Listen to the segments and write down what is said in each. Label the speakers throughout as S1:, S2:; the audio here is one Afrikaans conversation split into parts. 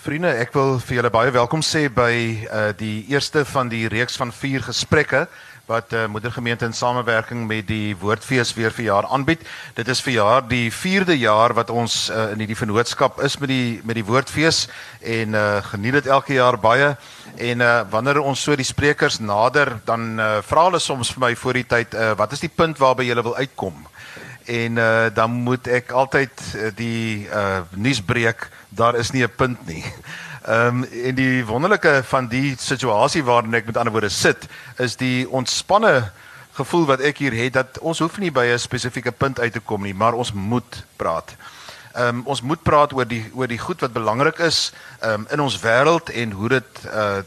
S1: Vriende, ek wil vir julle baie welkom sê by uh die eerste van die reeks van 4 gesprekke wat uh Moedergemeente in samewerking met die Woordfees weer vir jaar aanbied. Dit is vir jaar die 4de jaar wat ons uh in hierdie vennootskap is met die met die Woordfees en uh geniet dit elke jaar baie. En uh wanneer ons so die sprekers nader, dan uh vra hulle soms vir my voor die tyd, uh wat is die punt waarby jy wil uitkom? En uh dan moet ek altyd uh, die uh nuusbreek daar is nie 'n punt nie. Ehm um, en die wonderlike van die situasie waarin ek met ander woorde sit, is die ontspanne gevoel wat ek hier het dat ons hoef nie by 'n spesifieke punt uit te kom nie, maar ons moet praat. Ehm um, ons moet praat oor die oor die goed wat belangrik is ehm um, in ons wêreld en hoe dit uh,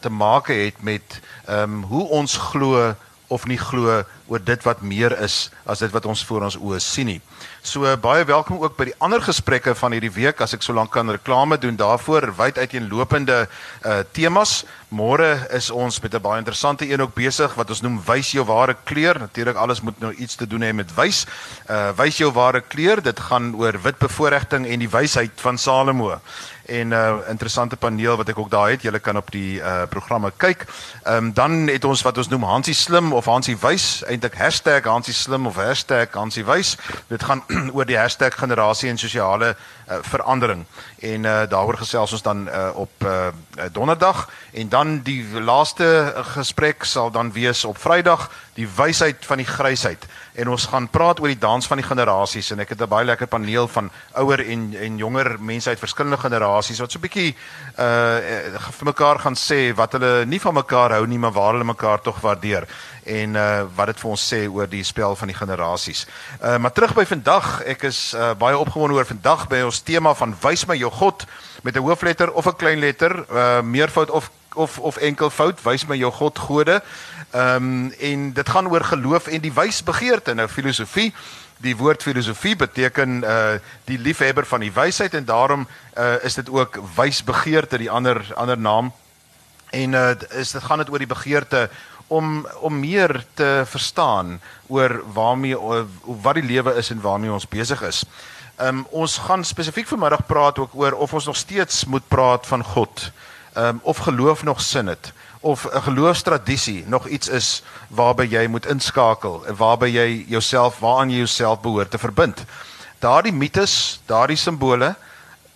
S1: te maak het met ehm um, hoe ons glo of nie glo oor dit wat meer is as dit wat ons voor ons oë sien nie. So baie welkom ook by die ander gesprekke van hierdie week as ek so lank kan reklame doen daarvoor wyd uiteenlopende uh temas. Môre is ons met 'n baie interessante een ook besig wat ons noem wys jou ware kleur. Natuurlik alles moet nou iets te doen hê met wys. Uh wys jou ware kleur. Dit gaan oor wit bevoordiging en die wysheid van Salomo en 'n uh, interessante paneel wat ek ook daar het. Julle kan op die uh programme kyk. Ehm um, dan het ons wat ons noem Hansie slim of Hansie wys, eintlik #Hansie slim of #Hansie wys. Dit gaan oor die hashtag generasie en sosiale verandering. En uh, daaroor gesels ons dan uh, op uh, donderdag. En dan die laaste gesprek sal dan wees op Vrydag die wysheid van die grysheid en ons gaan praat oor die dans van die generasies en ek het 'n baie lekker paneel van ouer en en jonger mense uit verskillende generasies wat so 'n bietjie uh vir mekaar gaan sê wat hulle nie van mekaar hou nie maar waar hulle mekaar tog waardeer en uh wat dit vir ons sê oor die spel van die generasies. Uh maar terug by vandag, ek is uh baie opgewonde oor vandag by ons tema van wys my jou God met 'n hoofletter of 'n klein letter, uh meervoud of of of enkelvoud, wys my jou God gode. Ehm um, en dit gaan oor geloof en die wysbegeerte. Nou filosofie Die woord filosofie beteken uh die liefhebber van die wysheid en daarom uh is dit ook wysbegeerte die ander ander naam. En uh is dit gaan dit oor die begeerte om om meer te verstaan oor waarmee wat die lewe is en waarmee ons besig is. Ehm um, ons gaan spesifiek vanmiddag praat ook oor of ons nog steeds moet praat van God. Ehm um, of geloof nog sin het of 'n geloofstradisie nog iets is waarby jy moet inskakel en waarby jy jouself waaraan jy jouself behoort te verbind. Daardie mites, daardie simbole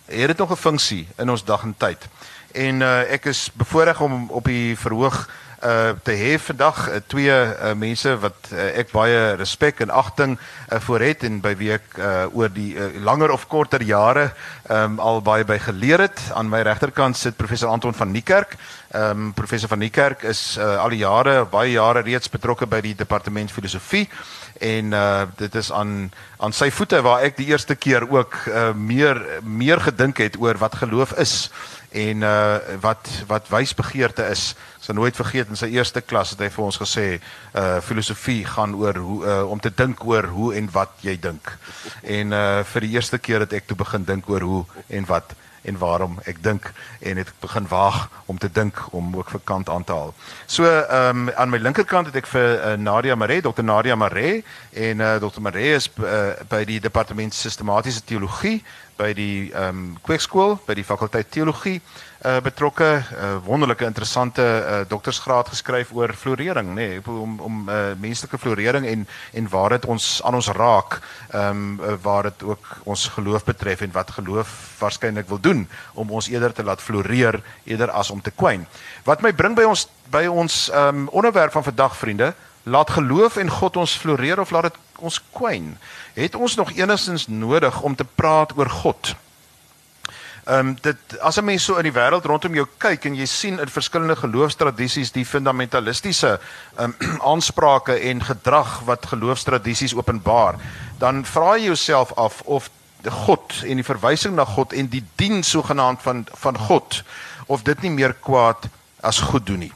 S1: het dit nog 'n funksie in ons dag en tyd. En uh, ek is bevoorreg om op die verhoog uh te hê vandag uh, twee uh, mense wat uh, ek baie respek en agting uh, vir het en by wie ek uh, oor die uh, langer of korter jare um, al baie by geleer het. Aan my regterkant sit professor Anton van Niekerk. Ehm um, professor van Niekerk is uh, al die jare baie jare reeds betrokke by die departement filosofie en uh dit is aan aan sy voete waar ek die eerste keer ook uh, meer meer gedink het oor wat geloof is en uh wat wat wysbegeerte is. Ek sal nooit vergeet in sy eerste klas het hy vir ons gesê uh filosofie gaan oor hoe uh, om te dink oor hoe en wat jy dink. En uh vir die eerste keer het ek toe begin dink oor hoe en wat en waarom ek dink en het begin waag om te dink om ook vir kant aan te haal. So ehm um, aan my linkerkant het ek vir uh, Nadia Maree, Dr Nadia Maree en uh, Dr Maree is uh, by die departement sistematiese teologie by die ehm um, kweekskool by die fakulteit teologie uh, betrokke uh, wonderlike interessante uh, doktorsgraad geskryf oor florering nê? Nee, om om uh, menslike florering en en waar dit ons aan ons raak ehm um, uh, waar dit ook ons geloof betref en wat geloof waarskynlik wil doen om ons eerder te laat floreer eerder as om te kwyn. Wat my bring by ons by ons ehm um, onderwerp van vandag vriende laat geloof en God ons floreer of laat dit ons kwyn? Het ons nog enigstens nodig om te praat oor God. Ehm um, dit as 'n mens so in die wêreld rondom jou kyk en jy sien in verskillende geloofstradisies die fundamentalistiese ehm um, aansprake en gedrag wat geloofstradisies openbaar, dan vra jy jouself af of God en die verwysing na God en die dien sogenaamd van van God of dit nie meer kwaad as goed doen nie.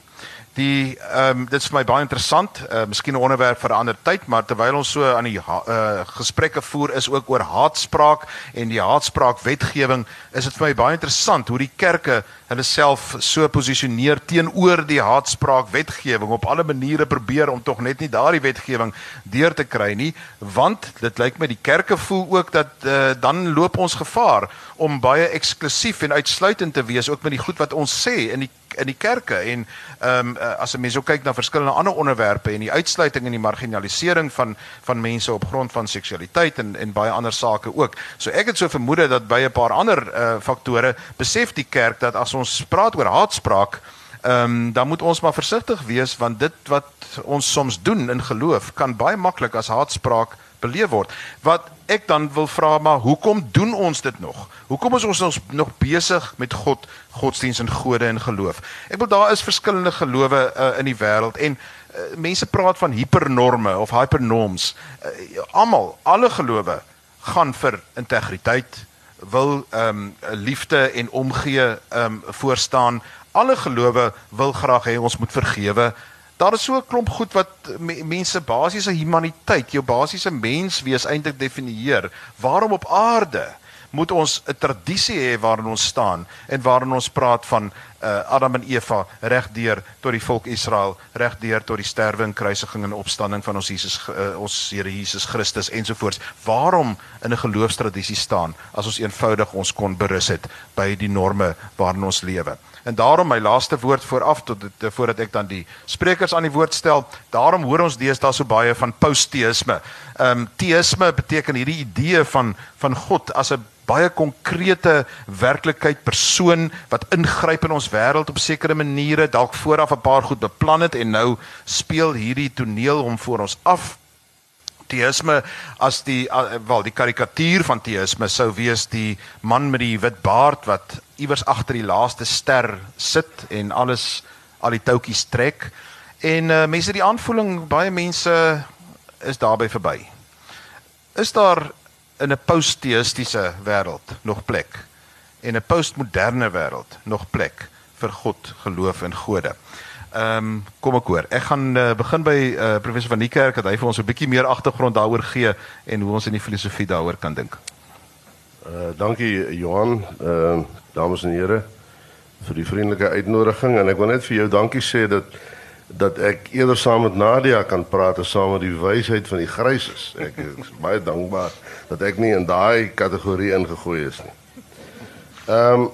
S1: Die ehm um, dit is vir my baie interessant. Uh miskien 'n onderwerp vir 'n ander tyd, maar terwyl ons so aan die uh gesprekke voer is ook oor haatspraak en die haatspraak wetgewing, is dit vir my baie interessant hoe die kerke hulle self so posisioneer teenoor die haatspraak wetgewing op alle maniere probeer om tog net nie daardie wetgewing deur te kry nie, want dit lyk my die kerke voel ook dat uh dan loop ons gevaar om baie eksklusief en uitsluitend te wees ook met die goed wat ons sê in die in die kerke en ehm um, as 'n mens ook kyk na verskillende ander onderwerpe en die uitsluiting en die marginalisering van van mense op grond van seksualiteit en en baie ander sake ook. So ek het so vermoed dat by 'n paar ander uh, faktore besef die kerk dat as ons praat oor haatspraak Ehm um, dan moet ons maar versigtig wees want dit wat ons soms doen in geloof kan baie maklik as haatspraak beleef word. Wat ek dan wil vra maar hoekom doen ons dit nog? Hoekom is ons nog besig met God, godsdiens en gode en geloof? Ek wil daar is verskillende gelowe uh, in die wêreld en uh, mense praat van hipernorme of hypernorms. Uh, Almal, alle gelowe gaan vir integriteit, wil ehm um, liefde en omgee ehm um, voorstaan. Alle gelowe wil graag hê ons moet vergewe daar is so 'n klomp goed wat mense basiese humaniteit, jou basiese menswees eintlik definieer. Waarom op aarde moet ons 'n tradisie hê waarin ons staan en waarin ons praat van uh, Adam en Eva regdeur tot die volk Israel, regdeur tot die sterwe en kruisiging en opstanding van ons Jesus uh, ons Here Jesus Christus ensovoorts. Waarom in 'n geloofstradisie staan as ons eenvoudig ons kon berus het by die norme waarin ons lewe? En daarom my laaste woord vooraf tot dit voordat ek dan die sprekers aan die woord stel, daarom hoor ons deesdae so baie van posteïsme. Ehm um, teïsme beteken hierdie idee van van God as 'n baie konkrete werklikheid persoon wat ingryp in ons wêreld op sekere maniere, dalk vooraf 'n paar goed beplan het en nou speel hierdie toneel hom voor ons af teïsme as die wel die karikatuur van teïsme sou wees die man met die wit baard wat iewers agter die laaste ster sit en alles al die toutjies trek. En uh, mense die aanvoeling baie mense is daarby verby. Is daar in 'n post-teïstiese wêreld nog plek en 'n postmoderne wêreld nog plek vir God, geloof en gode? Ehm um, kom ek hoor. Ek gaan uh, begin by uh, professor van die kerk dat hy vir ons 'n bietjie meer agtergrond daaroor gee en hoe ons in die filosofie daaroor kan dink.
S2: Uh dankie Johan. Ehm uh, dames en here vir die vriendelike uitnodiging en ek wil net vir jou dankie sê dat dat ek eerder saam met Nadia kan praat as saam met die wysheid van die gryses. Ek is baie dankbaar dat ek nie in daai kategorie ingegooi is nie. Ehm um,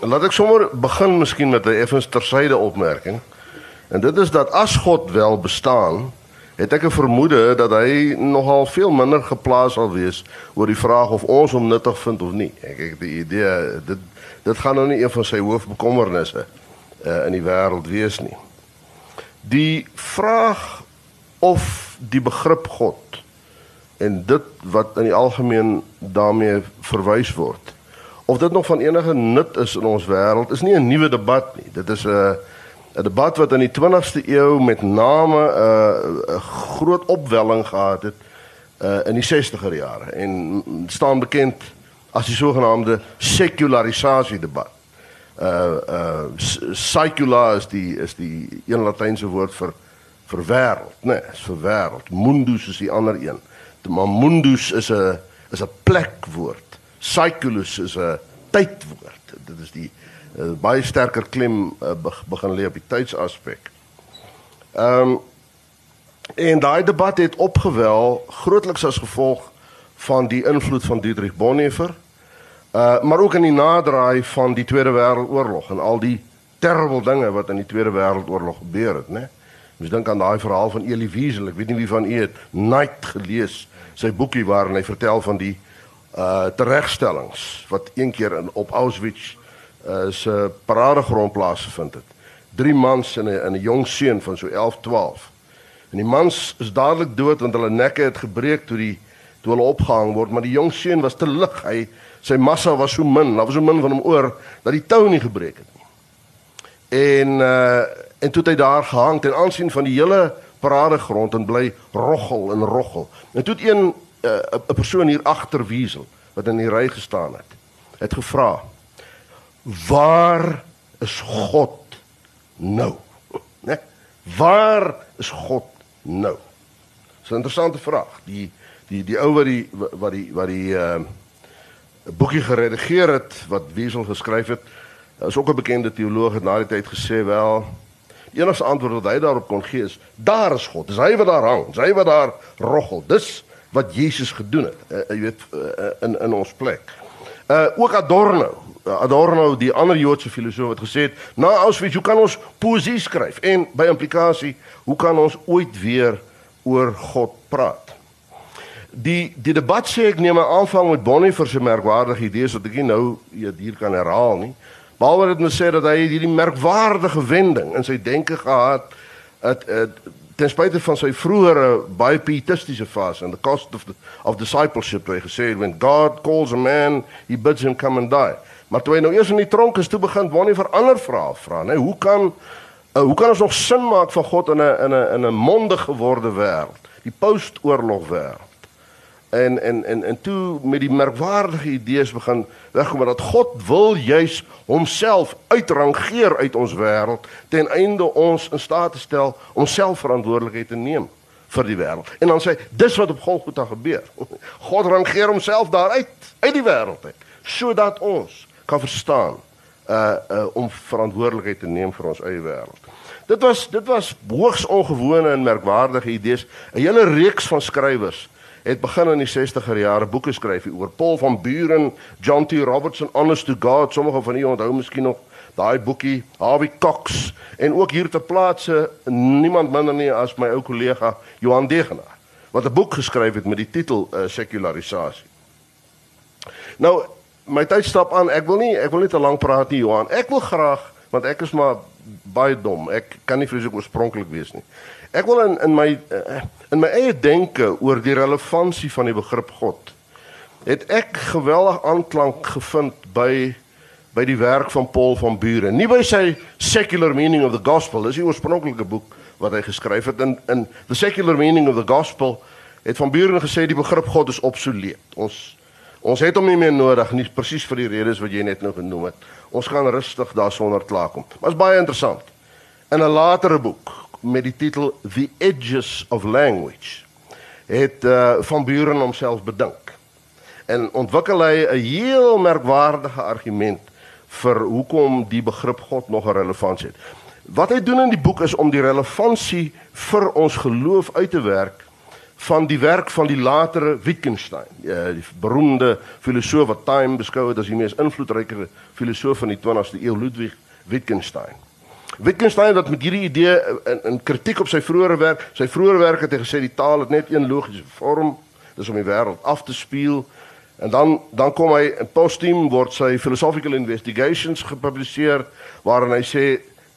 S2: laat ek sommer begin miskien met 'n effens tersyde opmerking. En dit is dat as God wel bestaan, het ek 'n vermoede dat hy nogal veel minder geplaas sal wees oor die vraag of ons hom nuttig vind of nie. Ek ek die idee dit dit gaan nou nie een van sy hoofbekommernisse uh, in die wêreld wees nie. Die vraag of die begrip God en dit wat in die algemeen daarmee verwys word of dit nog van enige nut is in ons wêreld is nie 'n nuwe debat nie. Dit is 'n 'n debat wat in die 20ste eeu met name 'n uh, groot opwelling gehad het uh, in die 60er jare en staan bekend as die sogenaamde sekularisasie debat. Uh uh secular is die is die een latynse woord vir vir wêreld, né? Nee, is vir wêreld. Mundus is die ander een. Maar mundus is 'n is 'n plekwoord. Seculus is 'n tydwoord. Dit is die uh, baie sterker klem uh, begin lê op die tydsaspek. Ehm um, en daai debat het opgewel grootliks as gevolg van die invloed van Dietrich Bonhoeffer. Uh maar ook in die naderdraai van die Tweede Wêreldoorlog en al die terrible dinge wat in die Tweede Wêreldoorlog gebeur het, né? Mens dink aan daai verhaal van Elie Wiesel. Ek weet nie wie van u het Night gelees, sy boekie waarin hy vertel van die uh teregstellings wat een keer in op Auschwitz uh, se paradegrond plaasgevind het. Drie mans en 'n 'n jong seun van so 11, 12. En die mans is dadelik dood want hulle nekke het gebreek toe die toe hulle opgehang word, maar die jong seun was te lig. Hy sy massa was so min, daar was so min van hom oor dat die tou nie gebreek het nie. En uh en toe het hy daar gehang ten aansien van die hele paradegrond en bly roggel en roggel. En toe het een uh, 'n persoon hier agter Wiesel wat in die ry gestaan het, het gevra: waar is God nou? né? Waar is God nou? Dis 'n interessante vraag. Die die die ou wat die wat die wat die ehm uh, boekie geredigeer het wat Wiesel geskryf het, is ook 'n bekende teoloog het na die tyd gesê wel die enigste antwoord wat hy daarop kon gee is daar is God. Dis hy wat daar hang, dis hy wat daar roggel. Dis wat Jesus gedoen het. Uh, jy weet uh, in in ons plek. Uh ook Adorno, Adorno die ander Joodse filosoof het gesê na Auschwitz hoe kan ons poesie skryf en by implikasie hoe kan ons ooit weer oor God praat? Die die debat sê ek neem 'n aanvang met Bonnie vir sy merkwaardige idees wat ek nie nou hier kan herhaal nie. Behalwe dit moet sê dat hy hierdie merkwaardige wending in sy denke gehad het, het ten spyte van sy vroeëre baie pietistiese fase in the cost of the, of discipleship wat hy gesê het when God calls a man he bids him come and die. Maar toe hy nou eers in die tronk is toe begin Bonnie vir ander vrae vra, né? Hoe kan uh, hoe kan ons nog sin maak van God in 'n in 'n in 'n mondig geworde wêreld, die post-oorlog wêreld? En en en en toe met die merkwaardige idees begin wegkom dat God wil juis homself uitrangeer uit ons wêreld ten einde ons in staat te stel om self verantwoordelikheid te neem vir die wêreld. En dan sê dis wat op Golgotha gebeur. God rangeer homself daar uit uit die wêreld uit sodat ons kan verstaan uh uh om verantwoordelikheid te neem vir ons eie wêreld. Dit was dit was hoogs ongewone en merkwaardige idees. 'n Hele reeks van skrywers het begin in die 60er jare boeke skryf oor Paul van Buren, John T. Robertson, Honest to God. Sommige van julle onthou miskien nog daai boekie, Harvey Cox en ook hier ter plaatse niemand minder nie as my ou kollega Johan Degenaar wat 'n boek geskryf het met die titel uh, Sekularisasie. Nou my tyd stap aan. Ek wil nie ek wil nie te lank praat nie, Johan. Ek wil graag want ek is maar baie dom. Ek kan nie vreeslik oorspronklik wees nie. Ek wil in in my eh, in my eie denke oor die relevantie van die begrip God. Het ek geweldig aanklank gevind by by die werk van Paul van Buren. Nie by sy Secular Meaning of the Gospel, dis die oorspronklike boek wat hy geskryf het in in The Secular Meaning of the Gospel het van Buren gesê die begrip God is obsoleet. Ons Ons het hom nie meer nodig nie presies vir die redes wat jy net nou genoem het. Ons gaan rustig daarsonder klaarkom. Maar is baie interessant. In 'n latere boek met die titel The Edges of Language het uh, van Buren homself bedink en ontwikkel hy 'n heel merkwaardige argument vir hoekom die begrip God nog 'n relevantie het. Wat hy doen in die boek is om die relevantie vir ons geloof uit te werk van die werk van die latere Wittgenstein, ja, die beroemde filosoof wat Time beskou het as die mees invloedryke filosoof van die 20ste eeu, Ludwig Wittgenstein. Wittgenstein het met hierdie idee in, in kritiek op sy vroeëre werk, sy vroeëre werk het hy gesê die taal het net een logiese vorm, dis om die wêreld af te speel. En dan dan kom hy in Posthume word sy Philosophical Investigations gepubliseer waarin hy sê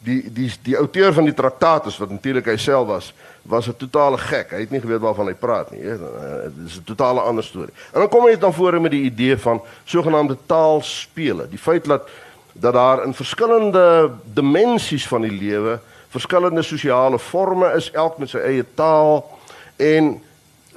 S2: die die die outeur van die traktaat is wat natuurlik hy self was was 'n totale gek. Hy het nie geweet waarvan hy praat nie. Dit is 'n totale ander storie. En dan kom hy dan voor met die idee van sogenaamde taalspele. Die feit dat dat daar in verskillende dimensies van die lewe verskillende sosiale forme is, elk met sy eie taal en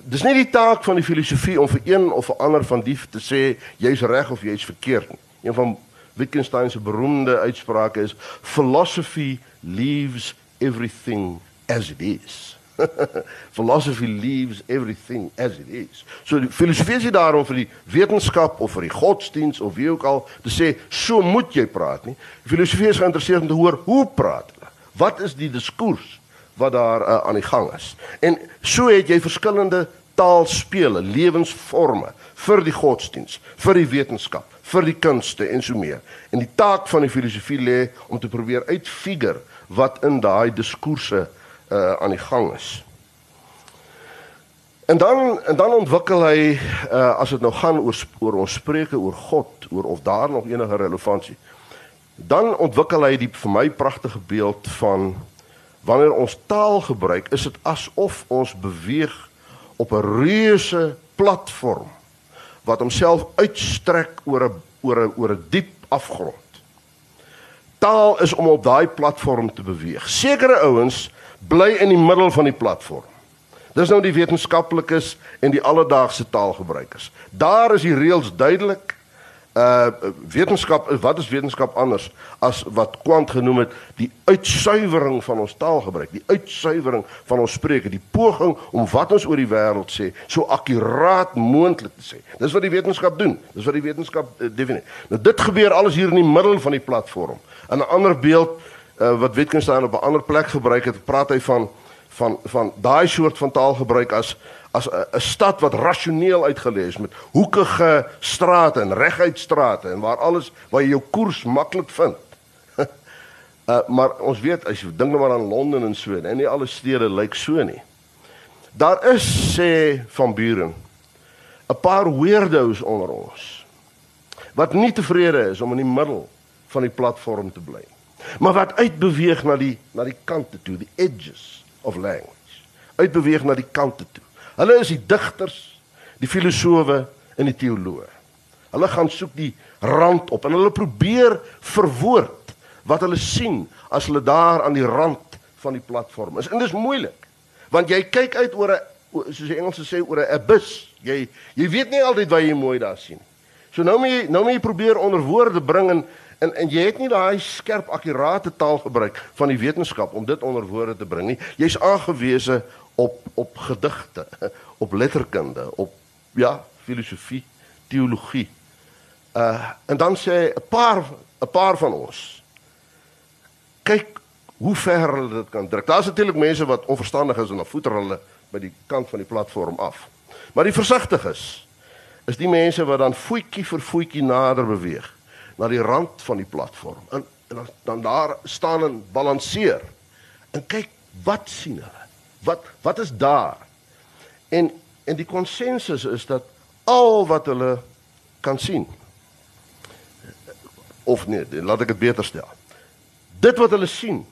S2: dis nie die taak van die filosofie om vir een of vir ander van die te sê jy's reg of jy's verkeerd nie. Een van Wittgenstein se beroemde uitsprake is philosophy leaves everything as it is. philosophy leaves everything as it is. So die filosofie is daarom vir die wetenskap of vir die godsdiens of wie ook al te sê so moet jy praat nie. Die filosofie is geïnteresseerd om te hoor hoe praat hulle. Wat is die diskurs wat daar uh, aan die gang is? En so het jy verskillende taalspele, lewensforme vir die godsdiens, vir die wetenskap, vir die kunste en so meer. En die taak van die filosofie lê om te probeer uitfigure wat in daai diskourse uh aan die gang is. En dan en dan ontwikkel hy uh as dit nou gaan oor oor ons spreuke oor God, oor of daar nog enige relevantie. Dan ontwikkel hy die vir my pragtige beeld van wanneer ons taal gebruik, is dit asof ons beweeg op 'n reuse platform wat homself uitstrek oor 'n oor 'n oor 'n diep afgrond. Taal is om op daai platform te beweeg. Sekere ouens bly in die middel van die platform. Dis nou die wetenskaplikes en die alledaagse taalgebruikers. Daar is die reëls duidelik. Uh wetenskap wat is wetenskap anders as wat Kwant genoem het die uitsuiwering van ons taalgebruik die uitsuiwering van ons spreuke die poging om wat ons oor die wêreld sê so akkuraat moontlik te sê. Dis wat die wetenskap doen. Dis wat die wetenskap uh, definieer. Nou dit gebeur alles hier in die middel van die platform. 'n ander beeld uh, wat Wittgenstein op 'n ander plek gebruik het praat hy van van van daai soort van taalgebruik as as 'n stad wat rasioneel uitgelê is met hoekige strate en reguit strate en waar alles waar jy jou koers maklik vind. uh, maar ons weet as jy dink nou maar aan Londen en so en nie alle stede lyk so nie. Daar is sê van Buren 'n paar weirdos onder ons wat nie tevrede is om in die middel van die platform te bly. Maar wat uitbeweeg na die na die kante toe, die edges of language. Uitbeweeg na die kante toe. Hulle is die digters, die filosowe en die teoloë. Hulle gaan soek die rand op en hulle probeer verwoord wat hulle sien as hulle daar aan die rand van die platform is. En dis moeilik. Want jy kyk uit oor 'n soos die Engelse sê oor 'n abyss. Jy jy weet nie altyd wat jy mooi daar sien. So nou moet jy nou moet jy probeer onder woorde bring en en en jy het nie daai skerp akkurate taal gebruik van die wetenskap om dit onder woorde te bring nie. Jy's aangewese op op gedigte, op letterkunde, op ja, filosofie, teologie. Uh en dan sê 'n paar 'n paar van ons kyk hoe ver hulle dit kan druk. Daar's natuurlik mense wat onverstandig is en dan voeter hulle by die kant van die platform af. Maar die versigtiges is die mense wat dan voetjie vir voetjie nader beweeg na die rand van die platform. En, en dan, daar staan en balanseer. En kyk wat sien hulle? wat wat is daar? En en die konsensus is dat al wat hulle kan sien of nee, laat ek dit beter stel. Dit wat hulle sien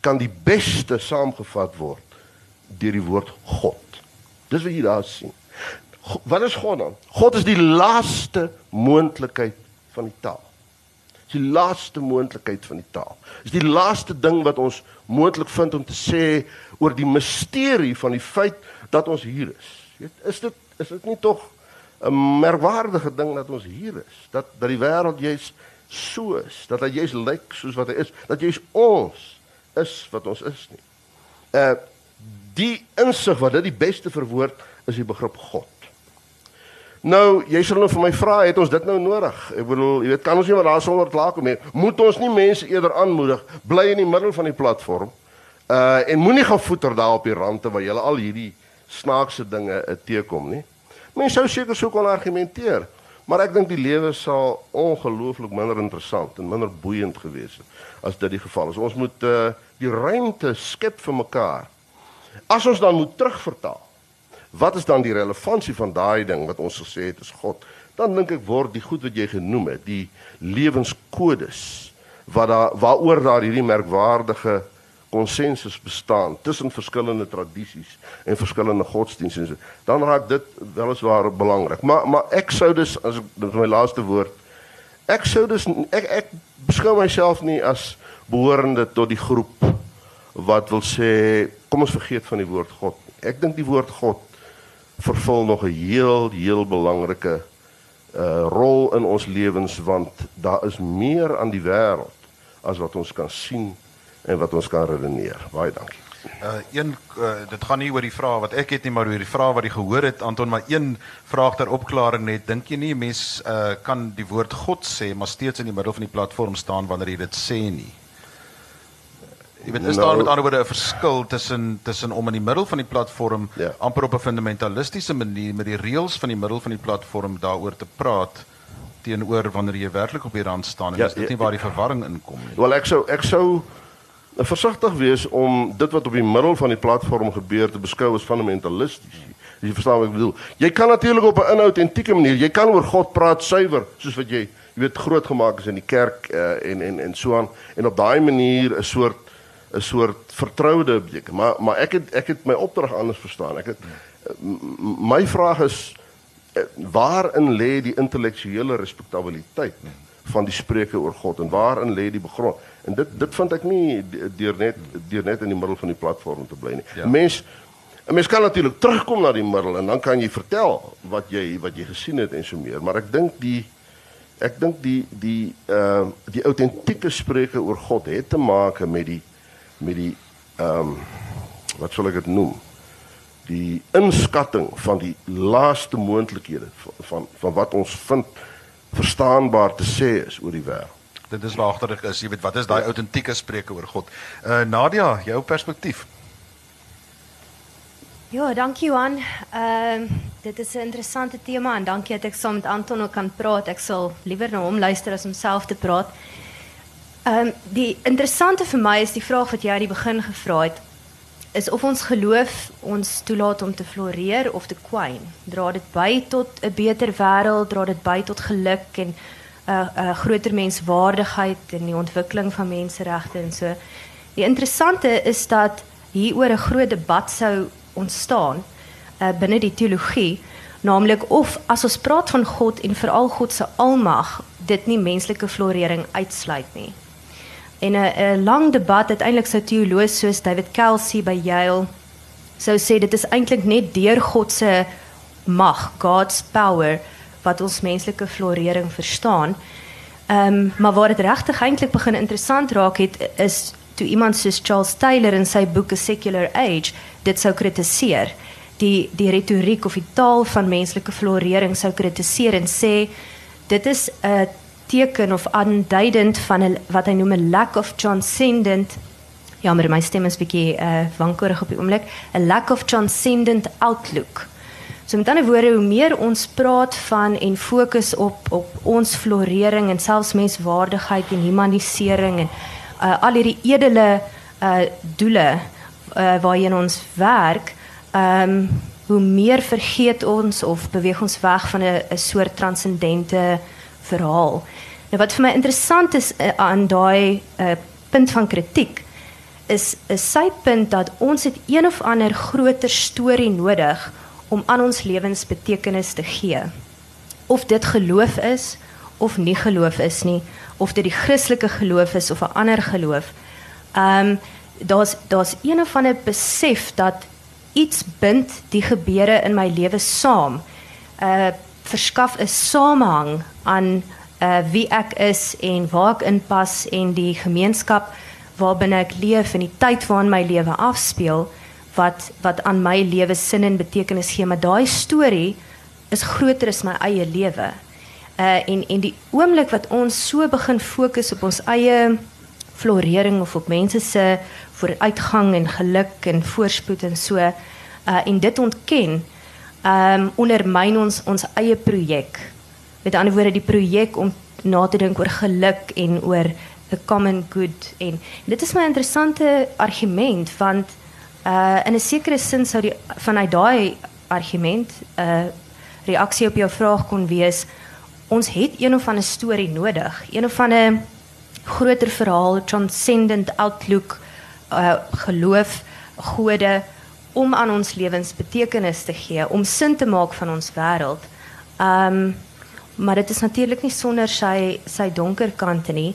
S2: kan die beste saamgevat word deur die woord God. Dis wat jy daar sien. Wat is God dan? God is die laaste moontlikheid van die taal die laaste moontlikheid van die taal. Is die laaste ding wat ons moontlik vind om te sê oor die misterie van die feit dat ons hier is. Is dit is dit nie tog 'n merkwaardige ding dat ons hier is? Dat dat die wêreld juis so is, dat hy juis lyk soos wat hy is, dat juis ons is wat ons is nie. Uh die insig wat dit die beste verwoord is die begrip God. Nou, jy sal nou vir my vra, het ons dit nou nodig? Ek bedoel, jy weet, kan ons nie maar daar sonder klaar kom nie. Moet ons nie mense eerder aanmoedig bly in die middel van die platform? Uh en moenie gaan voeter daar op die rande waar jy al hierdie snaakse dinge uh, teekom nie. Mense sou seker sou kon argumenteer, maar ek dink die lewe sal ongelooflik minder interessant en minder boeiend gewees het as dit die geval is. Ons moet uh die ruimte skep vir mekaar. As ons dan moet terugvertaal wat is dan die relevantie van daai ding wat ons gesê het is God? Dan dink ek word die goed wat jy genoem het, die lewenskodes wat daar waaroor daar hierdie merkwaardige konsensus bestaan tussen verskillende tradisies en verskillende godsdienste. Dan raak dit weliswaar belangrik. Maar maar ek sou dus as dit my laaste woord ek sou dus ek ek beskou myself nie as behorende tot die groep wat wil sê kom ons vergeet van die woord God. Ek dink die woord God vervul nog 'n heel heel belangrike uh rol in ons lewens want daar is meer aan die wêreld as wat ons kan sien en wat ons kan redeneer. Baie dankie.
S1: Uh een uh, dit gaan nie oor die vraag wat ek het nie maar oor die vraag wat jy gehoor het Anton maar een vraag ter opklaring net dink jy nie mens uh kan die woord God sê maar steeds in die middel van die platform staan wanneer jy dit sê nie Jy weet is nou, daar met ander woorde 'n verskil tussen tussen om in die middel van die platform ja. amper op 'n fundamentalistiese manier met die reëls van die middel van die platform daaroor te praat teenoor wanneer jy werklik op die rand staan en ja, is dit nie waar die verwarring inkom nie.
S2: Wel ek sou ek sou versigtig wees om dit wat op die middel van die platform gebeur te beskou as fundamentalisties. Jy verstaan wat ek bedoel. Jy kan natuurlik op 'n inautentieke manier, jy kan oor God praat suiwer soos wat jy jy weet groot gemaak is in die kerk uh, en en en so aan en op daai manier 'n soort 'n soort vertroude objek. Maar maar ek het ek het my opdrag anders verstaan. Ek het my vraag is eh, waarin lê die intellektuele respektabiliteit van die spreuke oor God en waarin lê die begrond? En dit dit vind ek nie deur net deur net in die middel van die platform te bly nie. Ja. Mens 'n mens kan natuurlik terugkom na die middel en dan kan jy vertel wat jy wat jy gesien het en so meer, maar ek dink die ek dink die die ehm uh, die autentieke spreuke oor God het te maak met die met die ehm um, wat sal ek dit noem? Die inskatting van die laaste moontlikhede van, van van wat ons vind verstaanbaar te sê is oor die wêreld.
S1: Dit is waagterig is, jy weet wat is daai autentieke spreuke oor God? Uh Nadia, jou perspektief.
S3: Ja, dankie Johan. Ehm uh, dit is 'n interessante tema en dankie dat ek saam met Anton ook kan praat. Ek sal liewer na hom luister as om self te praat. Ehm um, die interessante vir my is die vraag wat jy aan die begin gevra het is of ons geloof ons toelaat om te floreer of te kwyn. Dra dit by tot 'n beter wêreld, dra dit by tot geluk en 'n uh, 'n uh, groter menswaardigheid en die ontwikkeling van menseregte en so. Die interessante is dat hier oor 'n groot debat sou ontstaan uh, binne die teologie, naamlik of as ons praat van God en veral God se almag, dit nie menslike florering uitsluit nie. En 'n 'n lang debat uiteindelik sou teoloë soos David Kelsey by Yale sou sê dit is eintlik net deur God se mag, God's power wat ons menslike florering verstaan. Ehm um, maar waar dit regtig eintlik begin interessant raak het is toe iemand soos Charles Taylor in sy boek A Secular Age dit sou kritiseer. Die die retoriek of die taal van menslike florering sou kritiseer en sê dit is 'n teken of aanduidend van 'n wat hy noem 'n lack of transcendent ja, maar my stem is bietjie uh wankorig op die oomblik, 'n lack of transcendent outlook. So met ander woorde, hoe meer ons praat van en fokus op op ons florering en selfs menswaardigheid en humanisering en uh al hierdie edele uh doele uh waarheen ons werk, um, hoe meer vergeet ons of beweeg ons weg van 'n 'n soort transcendente verhaal. Nou wat vir my interessant is uh, aan daai uh, punt van kritiek is is sy punt dat ons het een of ander groter storie nodig om aan ons lewens betekenis te gee. Of dit geloof is of nie geloof is nie, of dit die Christelike geloof is of 'n ander geloof. Ehm um, daar's daar's een of ander besef dat iets bind die gebeure in my lewe saam. Uh verskaf 'n samehang aan uh wie ek is en waar ek inpas en die gemeenskap waarbinne ek leef en die tyd waarin my lewe afspeel wat wat aan my lewe sin en betekenis gee maar daai storie is groter as my eie lewe. Uh en en die oomblik wat ons so begin fokus op ons eie florering of op mense se vooruitgang en geluk en voorspoed en so uh en dit ontken ehm um, ondermyn ons ons eie projek met ander woorde die projek om na te dink oor geluk en oor the common good en dit is my interessante argument want uh in 'n sekere sin sou die vanuit daai argument 'n uh, reaksie op jou vraag kon wees ons het een of ander storie nodig een of ander groter verhaal transcendent outlook uh geloof gode om aan ons lewens betekenis te gee om sin te maak van ons wêreld um maar dit is natuurlik nie sonder sy sy donker kante nie.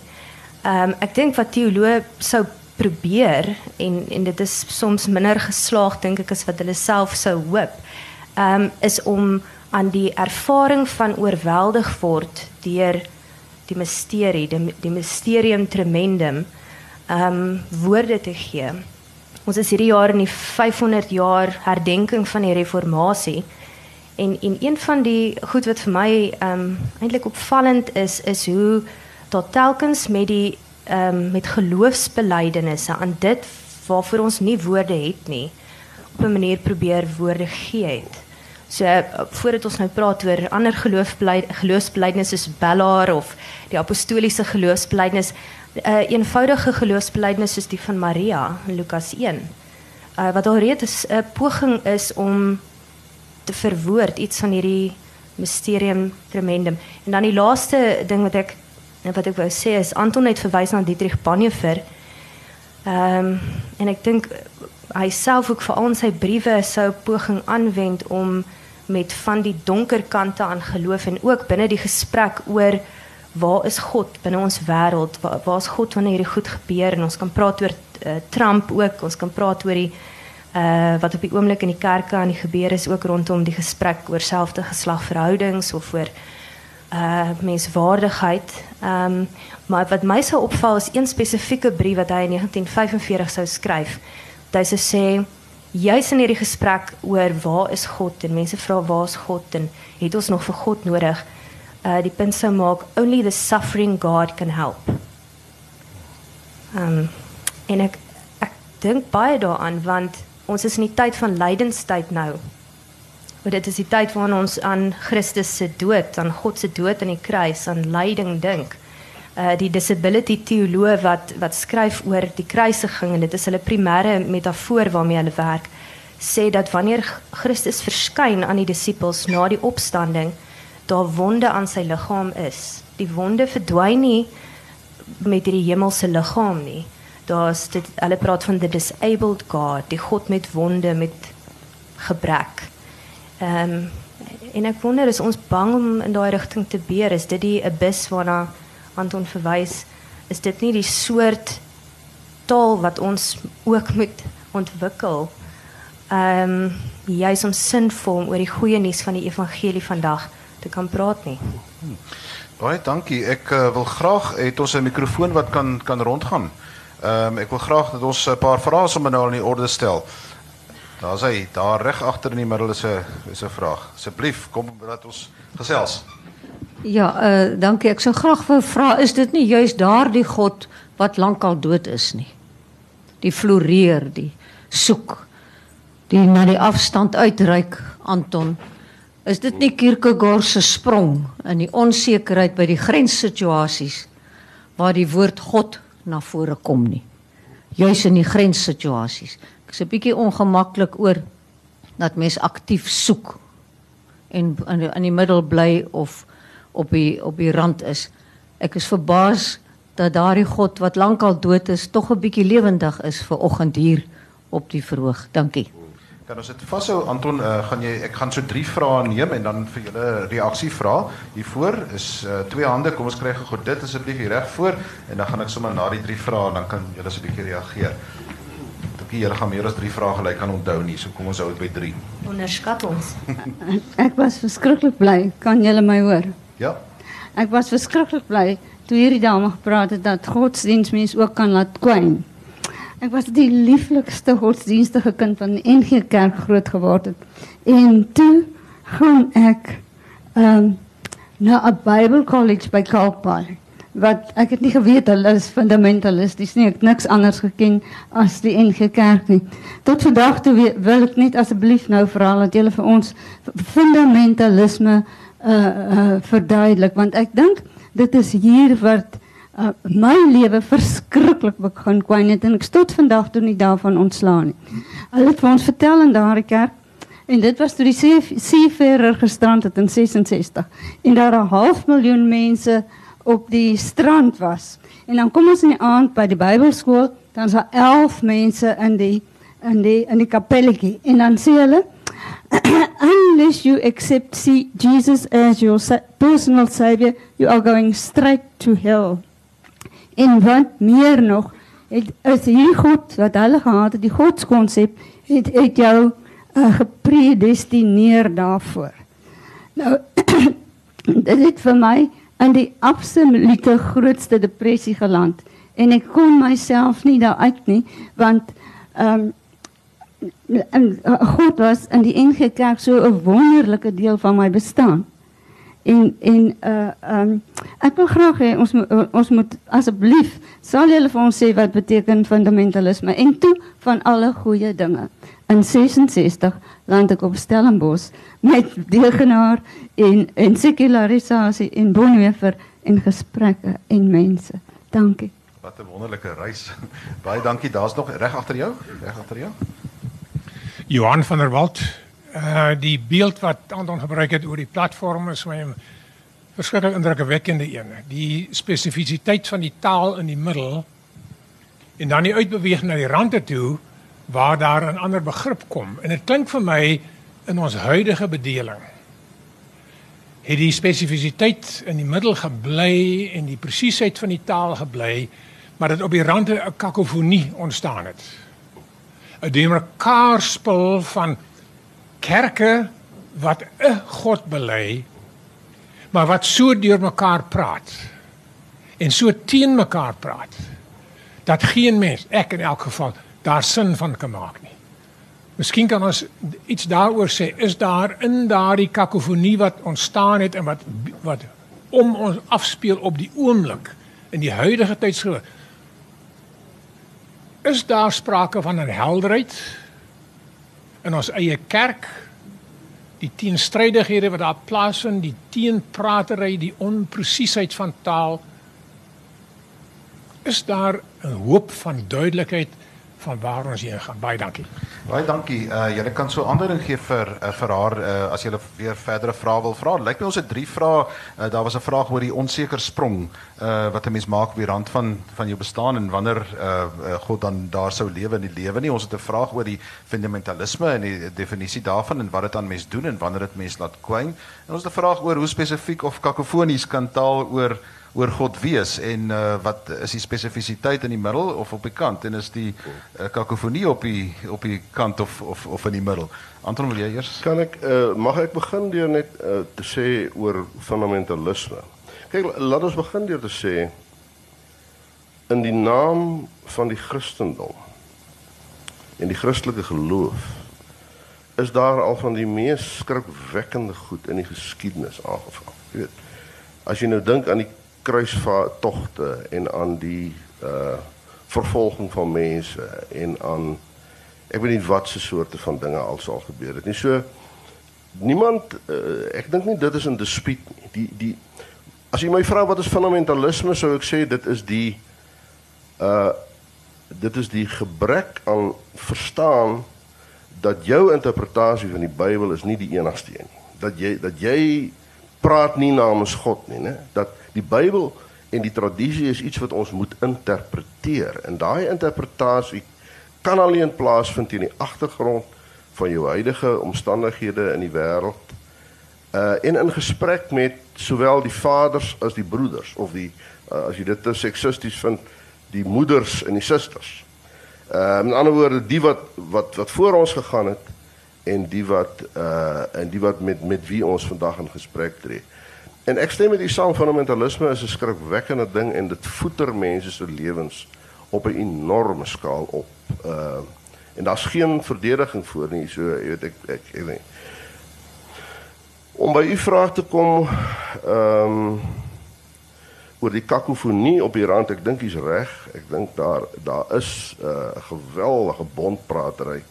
S3: Ehm um, ek dink wat teoloë sou probeer en en dit is soms minder geslaag dink ek as wat hulle self sou hoop. Ehm is om aan die ervaring van oorweldig word deur die misterie, die, die mysterium tremendum ehm woorde te gee. Ons is hierdie jaar in die 500 jaar herdenking van die reformatie. En en een van die goed wat vir my ehm um, eintlik opvallend is is hoe tot telkens met die ehm um, met geloofsbelijdenisse aan dit waarvoor ons nie woorde het nie op 'n manier probeer woorde gee het. So voordat ons nou praat oor ander geloofsbelijdenisse soos Bellaar of die apostoliese geloofsbelijdenis, 'n uh, eh, eenvoudige geloofsbelijdenis soos die van Maria in Lukas 1. Uh, eh, wat alreeds 'n poging is om te verwoord iets van hierdie mysterium tremendum. En dan die laaste ding wat ek wat ek wou sê is Anton het verwys na Dietrich Bonhoeffer. Ehm um, en ek dink hy self ook vir al sy briewe sou poging aanwend om met van die donker kante aan geloof en ook binne die gesprek oor waar is God binne ons wêreld? Waar, waar is God wanneer hierdie goed gebeur? En ons kan praat oor uh, Trump ook, ons kan praat oor die uh wat op die oomblik in die kerke aan die gebeur is ook rondom die gesprek oor selfde geslagverhoudings of oor uh menswaardigheid. Ehm um, maar wat my sou opval is een spesifieke brief wat hy in 1945 sou skryf. Hy sê sê juis in hierdie gesprek oor waar is God en mense vra waar is God en het ons nog vir God nodig? Uh die punt sou maak only the suffering God can help. Ehm um, en ek ek dink baie daaraan want ons is in die tyd van lydenstyd nou. Maar dit is die tyd waarin ons aan Christus se dood, aan God se dood aan die kruis, aan lyding dink. Uh die disability teoloog wat wat skryf oor die kruisiging en dit is hulle primêre metafoor waarmee hulle werk, sê dat wanneer Christus verskyn aan die disippels na die opstanding, daar wonde aan sy liggaam is. Die wonde verdwyn nie met hierdie hemelse liggaam nie. Daar's dit hulle praat van the disabled God, die God met wonde met gebrek. Ehm um, en ek wonder is ons bang om in daai rigting te beer? Is dit die abyss waarna Anton verwys? Is dit nie die soort taal wat ons ook moet ontwikkel? Ehm um, juis om sinvol oor die goeie nuus van die evangelie vandag te kan praat nie.
S1: Baie dankie. Ek uh, wil graag het ons 'n mikrofoon wat kan kan rondgaan. Ehm um, ek wil graag dat ons 'n paar vrae sommer nou in orde stel. Daar's hy, daar reg agter in die middel is 'n is 'n vraag. Asseblief, kom laat ons gesels.
S4: Ja, uh dankie. Ek sou graag wou vra, is dit nie juist daardie God wat lankal dood is nie? Die floreer, die soek, die na die afstand uitreik, Anton. Is dit nie Kierkegaard se sprong in die onsekerheid by die grenssituasies waar die woord God na vore kom nie? Juis in die grenssituasies. Ek's 'n bietjie ongemaklik oor dat mens aktief soek en in die, in die middel bly of op die op die rand is. Ek is verbaas dat daardie God wat lankal dood is, tog 'n bietjie lewendig is vir oggend hier op die verhoog. Dankie.
S1: Kan ons dit vashou Anton, uh, gaan jy ek gaan so drie vrae neem en dan vir julle reaksie vra. Hiervoor is uh, twee hande. Kom ons kry gou dit asseblief hier reg voor en dan gaan ek sommer na die drie vrae en dan kan julle so 'n bietjie reageer die Here gaan meer as 3 vrae gelyk kan onthou nie. So kom ons hou dit by 3.
S3: Onderskat ons.
S5: ek was verskriklik bly. Kan julle my hoor?
S1: Ja.
S5: Ek was verskriklik bly toe hierdie dame gepraat het dat godsdienstmense ook kan laat kwyn. Ek was die lieflikste godsdienstige kind van die NG Kerk groot geword het. En toe gaan ek ehm um, na 'n Bible College by Kalkbaai wat ek het nie geweet hulle is fundamentalisties nie. Ek het niks anders geken as die NG Kerk nie. Tot vandag toe wil ek net asseblief nou vra dat julle vir ons fundamentalisme uh uh verduidelik want ek dink dit is hier wat uh, my lewe verskriklik begin kwyn het en ek tot vandag toe nie daarvan ontslaan nie. Hulle het vir ons vertel in daardie kerk en dit was toe die seefarer gestrand het in 66 en daar 'n half miljoen mense op die strand was. En dan kom ons in die aand by die Bybelskool, dan is daar 11 mense in die in die in die kapelletjie en dan sê hulle unless you accept see Jesus as your personal savior, you are going straight to hell. En wat meer nog, het is hierdie God wat hulle gehad het, die godskonsep het het jou uh, gepredestineer daarvoor. Nou dit het vir my in die absolute grootste depressie geland en ek kon myself nie daar uit nie want ehm um, God was in die NG Kerk so 'n wonderlike deel van my bestaan. En en uh um, ek wil graag hê ons ons moet asseblief sal julle vir ons sê wat beteken fundamentalisme en toe van alle goeie dinge. In 66 land ek op Stellenbosch met degenaar en en sekularisasie en bonwefer en gesprekke en mense. Dankie.
S1: Wat 'n wonderlike reis. Baie dankie. Daar's nog reg agter jou, reg agter jou.
S6: Johan van der Walt. Uh die beeld wat Anton gebruik het oor die platform is my verskeie indrukwekkende een. Die spesifisiteit van die taal in die middel en dan die uitbeweging na die rande toe waar daar 'n ander begrip kom. En dit klink vir my in ons huidige bedeling het die spesifisiteit in die middel gebly en die presisheid van die taal gebly, maar dit op die rande 'n kakofonie ontstaan het. 'n Deurmekaarspel van kerke wat 'n God bely, maar wat so deur mekaar praat en so teen mekaar praat dat geen mens, ek in elk geval, daar sin van kan maak nie. Miskien kan ons iets daaroor sê, is daar in daardie kakofonie wat ontstaan het en wat wat om ons afspeel op die oomblik in die huidige tydsgewig is daar sprake van 'n helderheid in ons eie kerk die teenstrydighede wat daar plaasvind die teenpratery die onpresisheid van taal is daar 'n hoop van duidelikheid van waar ons heen gaan. Baie dankie.
S1: Baie dankie. Uh julle kan so aandering gee vir uh, vir haar uh, as julle weer verdere vrae wil vra. Lyk my ons het drie vrae. Uh, daar was 'n vraag oor die onseker sprong uh wat 'n mens maak op die rand van van jou bestaan en wanneer uh, uh God dan daar sou lewe in die lewe nie. Ons het 'n vraag oor die fundamentalisme en die definisie daarvan en wat dit aan mens doen en wanneer dit mens laat kwyn. En ons het 'n vraag oor hoe spesifiek of kakofonies kan taal oor oor God wees en uh, wat is die spesifisiteit in die middel of op die kant en is die uh, kakofonie op die op die kant of of of in die middel. Anton wil jy eers?
S2: Kan ek uh, mag ek begin deur net uh, te sê oor fundamentalisme. Kyk, laat ons begin deur te sê in die naam van die Christendom en die Christelike geloof is daar al van die mees skrikwekkende goed in die geskiedenis aangeval. Jy weet, as jy nou dink aan die kruisvaartogte en aan die uh vervolging van mense en aan ek weet nie wat se soorte van dinge alsal gebeur het nie. So niemand uh, ek dink nie dit is 'n dispuut nie. Die die as jy my vra wat is fundamentalisme sou ek sê dit is die uh dit is die gebrek aan verstaan dat jou interpretasie van die Bybel is nie die enigste een nie. Dat jy dat jy praat nie namens God nie, né? Dat die Bybel en die tradisie is iets wat ons moet interpreteer. En daai interpretasie kan alleen plaasvind in die agtergrond van jou huidige omstandighede in die wêreld. Uh en in gesprek met sowel die vaders as die broeders of die uh, as jy dit te seksisties vind, die moeders en die susters. Uh met ander woorde, die wat wat wat voor ons gegaan het en die wat uh en die wat met met wie ons vandag in gesprek tree. En ek stem met u saam fundamentalisme is 'n skrikwekkende ding en dit voeter mense se lewens op 'n enorme skaal op. Uh en daar's geen verdediging voor nie, so jy weet ek ek ek weet. Om by u vraag te kom ehm um, oor die kakofonie op die rand, ek dink jy's reg. Ek dink daar daar is 'n uh, geweldige bondpratery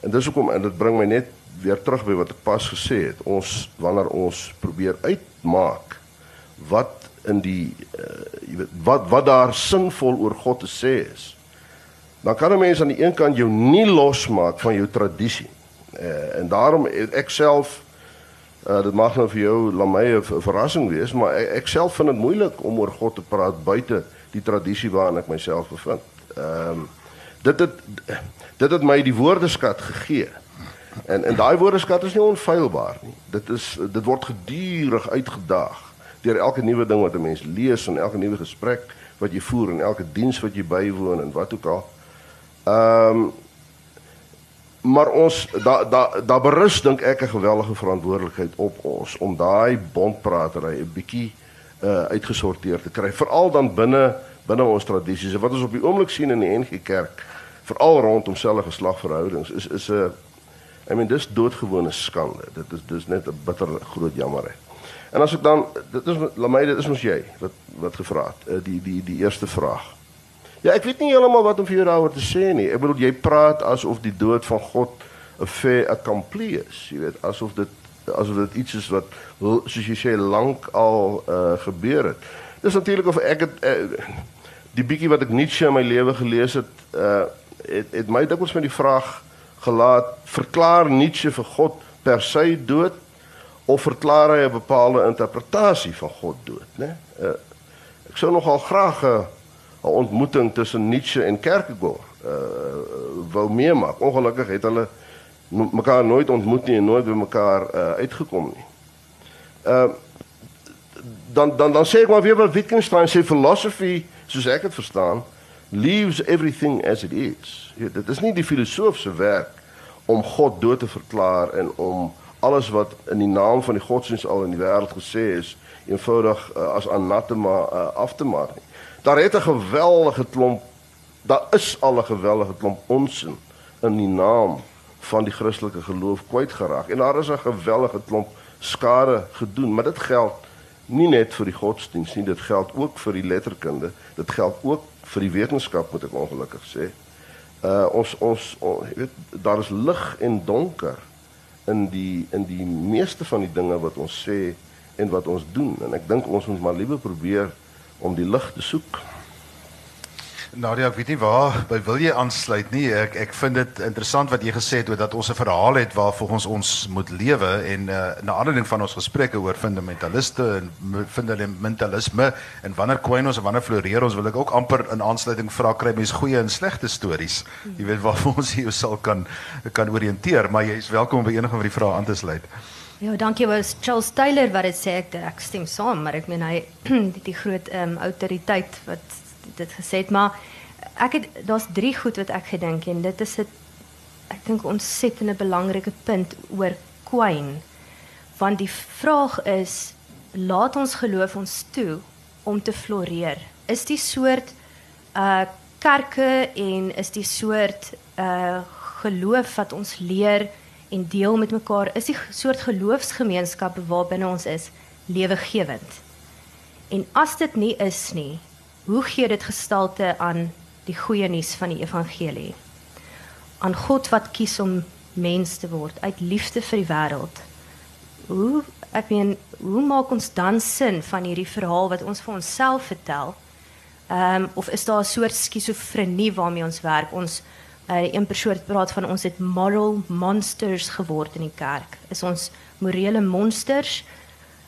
S2: En dis hoekom en dit bring my net weer terug by wat ek pas gesê het. Ons wanneer ons probeer uitmaak wat in die uh, jy weet wat wat daar sinvol oor God te sê is. Dan kan 'n mens aan die een kant jou nie losmaak van jou tradisie. Uh, en daarom ek self uh, dit mag nou vir jou lamay 'n verrassing wees, maar ek, ek self vind dit moeilik om oor God te praat buite die tradisie waarin ek myself bevind. Ehm um, dit het dit het my die woordeskat gegee. En en daai woordeskat is nie onfeilbaar nie. Dit is dit word gedurig uitgedaag deur elke nuwe ding wat 'n mens lees en elke nuwe gesprek wat jy voer en elke diens wat jy bywoon en wat ook al. Ehm um, maar ons daar daar daar berus dink ek 'n geweldige verantwoordelikheid op ons om daai bondpratery 'n bietjie uh uitgesorteer te kry veral dan binne binne ons tradisies wat ons op die oomblik sien in die NG Kerk veral rondom selfe geslagverhoudings is is 'n I mean dis doodgewone skande. Dit is dis net 'n bitter groot jammerheid. En as ek dan dit is laat my dit is mos jy wat wat gevra het eh, die die die eerste vraag. Ja, ek weet nie heeltemal wat om vir jou daaroor te sê nie. Ek bedoel jy praat asof die dood van God 'n fait accompli is. Jy weet asof dit asof dit iets is wat soos jy sê lank al uh, gebeur het. Dis natuurlik of ek het uh, die bietjie wat ek Nietzsche in my lewe gelees het, uh het het my dikwels met die vraag gelaat verklaar Nietzsche vir God per se dood of verklaar hy 'n bepaalde interpretasie van God dood, né? Uh, ek sou nogal graag 'n uh, ontmoeting tussen Nietzsche en Kierkegaard uh wou meemaak. Ongelukkig het hulle mekaar nooit ontmoet nie en nooit by mekaar uh, uitgekom nie. Uh dan dan dan sê ek maar weer wat Wittgenstein sê philosophy soos ek dit verstaan leaves everything as it is. Ja, dit is nie die filosoof se werk om God dood te verklaar en om alles wat in die naam van die godsdienst al in die wêreld gesê is, eenvoudig uh, as anathema uh, af te maak nie. Daar het 'n geweldige klomp daar is al 'n gewellige klomp onsin in die naam van die Christelike geloof kwyt geraak en daar is 'n gewellige klomp skade gedoen, maar dit geld nie net vir die godsdienst nie, dit geld ook vir die letterkunde, dit geld ook vir die wetenskap moet ek ongelukkig sê. Uh ons ons jy weet daar is lig en donker in die in die meeste van die dinge wat ons sê en wat ons doen en ek dink ons moet maar liewer probeer om die lig te soek.
S1: Nadia, ek weet nie waar by wil jy aansluit nie. Ek ek vind dit interessant wat jy gesê het oor dat ons 'n verhaal het waar volgens ons moet lewe en uh, na aanleiding van ons gesprekke oor fundamentaliste en fundamentalisme en wanneer kwyn ons en wanneer floreer ons wil ek ook amper in aansluiting vra kry mense goeie en slegte stories. Jy weet waar ons jou sal kan kan orienteer, maar jy is welkom om by enige van die vrae aan te sluit.
S3: Ja, dankie was Charles Taylor wat dit sê ek ek stem saam, maar ek meen hy die, die groot ehm um, autoriteit wat dit gesê het, maar ek het daar's drie goed wat ek gedink en dit is 'n ek dink ontsettende belangrike punt oor kwyn. Want die vraag is laat ons geloof ons toe om te floreer. Is die soort uh kerke en is die soort uh geloof wat ons leer en deel met mekaar is die soort geloofsgemeenskappe waarbinne ons is lewegewend. En as dit nie is nie, Hoe gee dit gestalte aan die goeie nuus van die evangelie? Aan God wat kies om mens te word uit liefde vir die wêreld. Hoe ek meen, hoe maak ons dan sin van hierdie verhaal wat ons vir onsself vertel? Ehm um, of is daar 'n soort skizofrenie waarmee ons werk? Ons uh, een persoon praat van ons het moral monsters geword in die kerk. Is ons morele monsters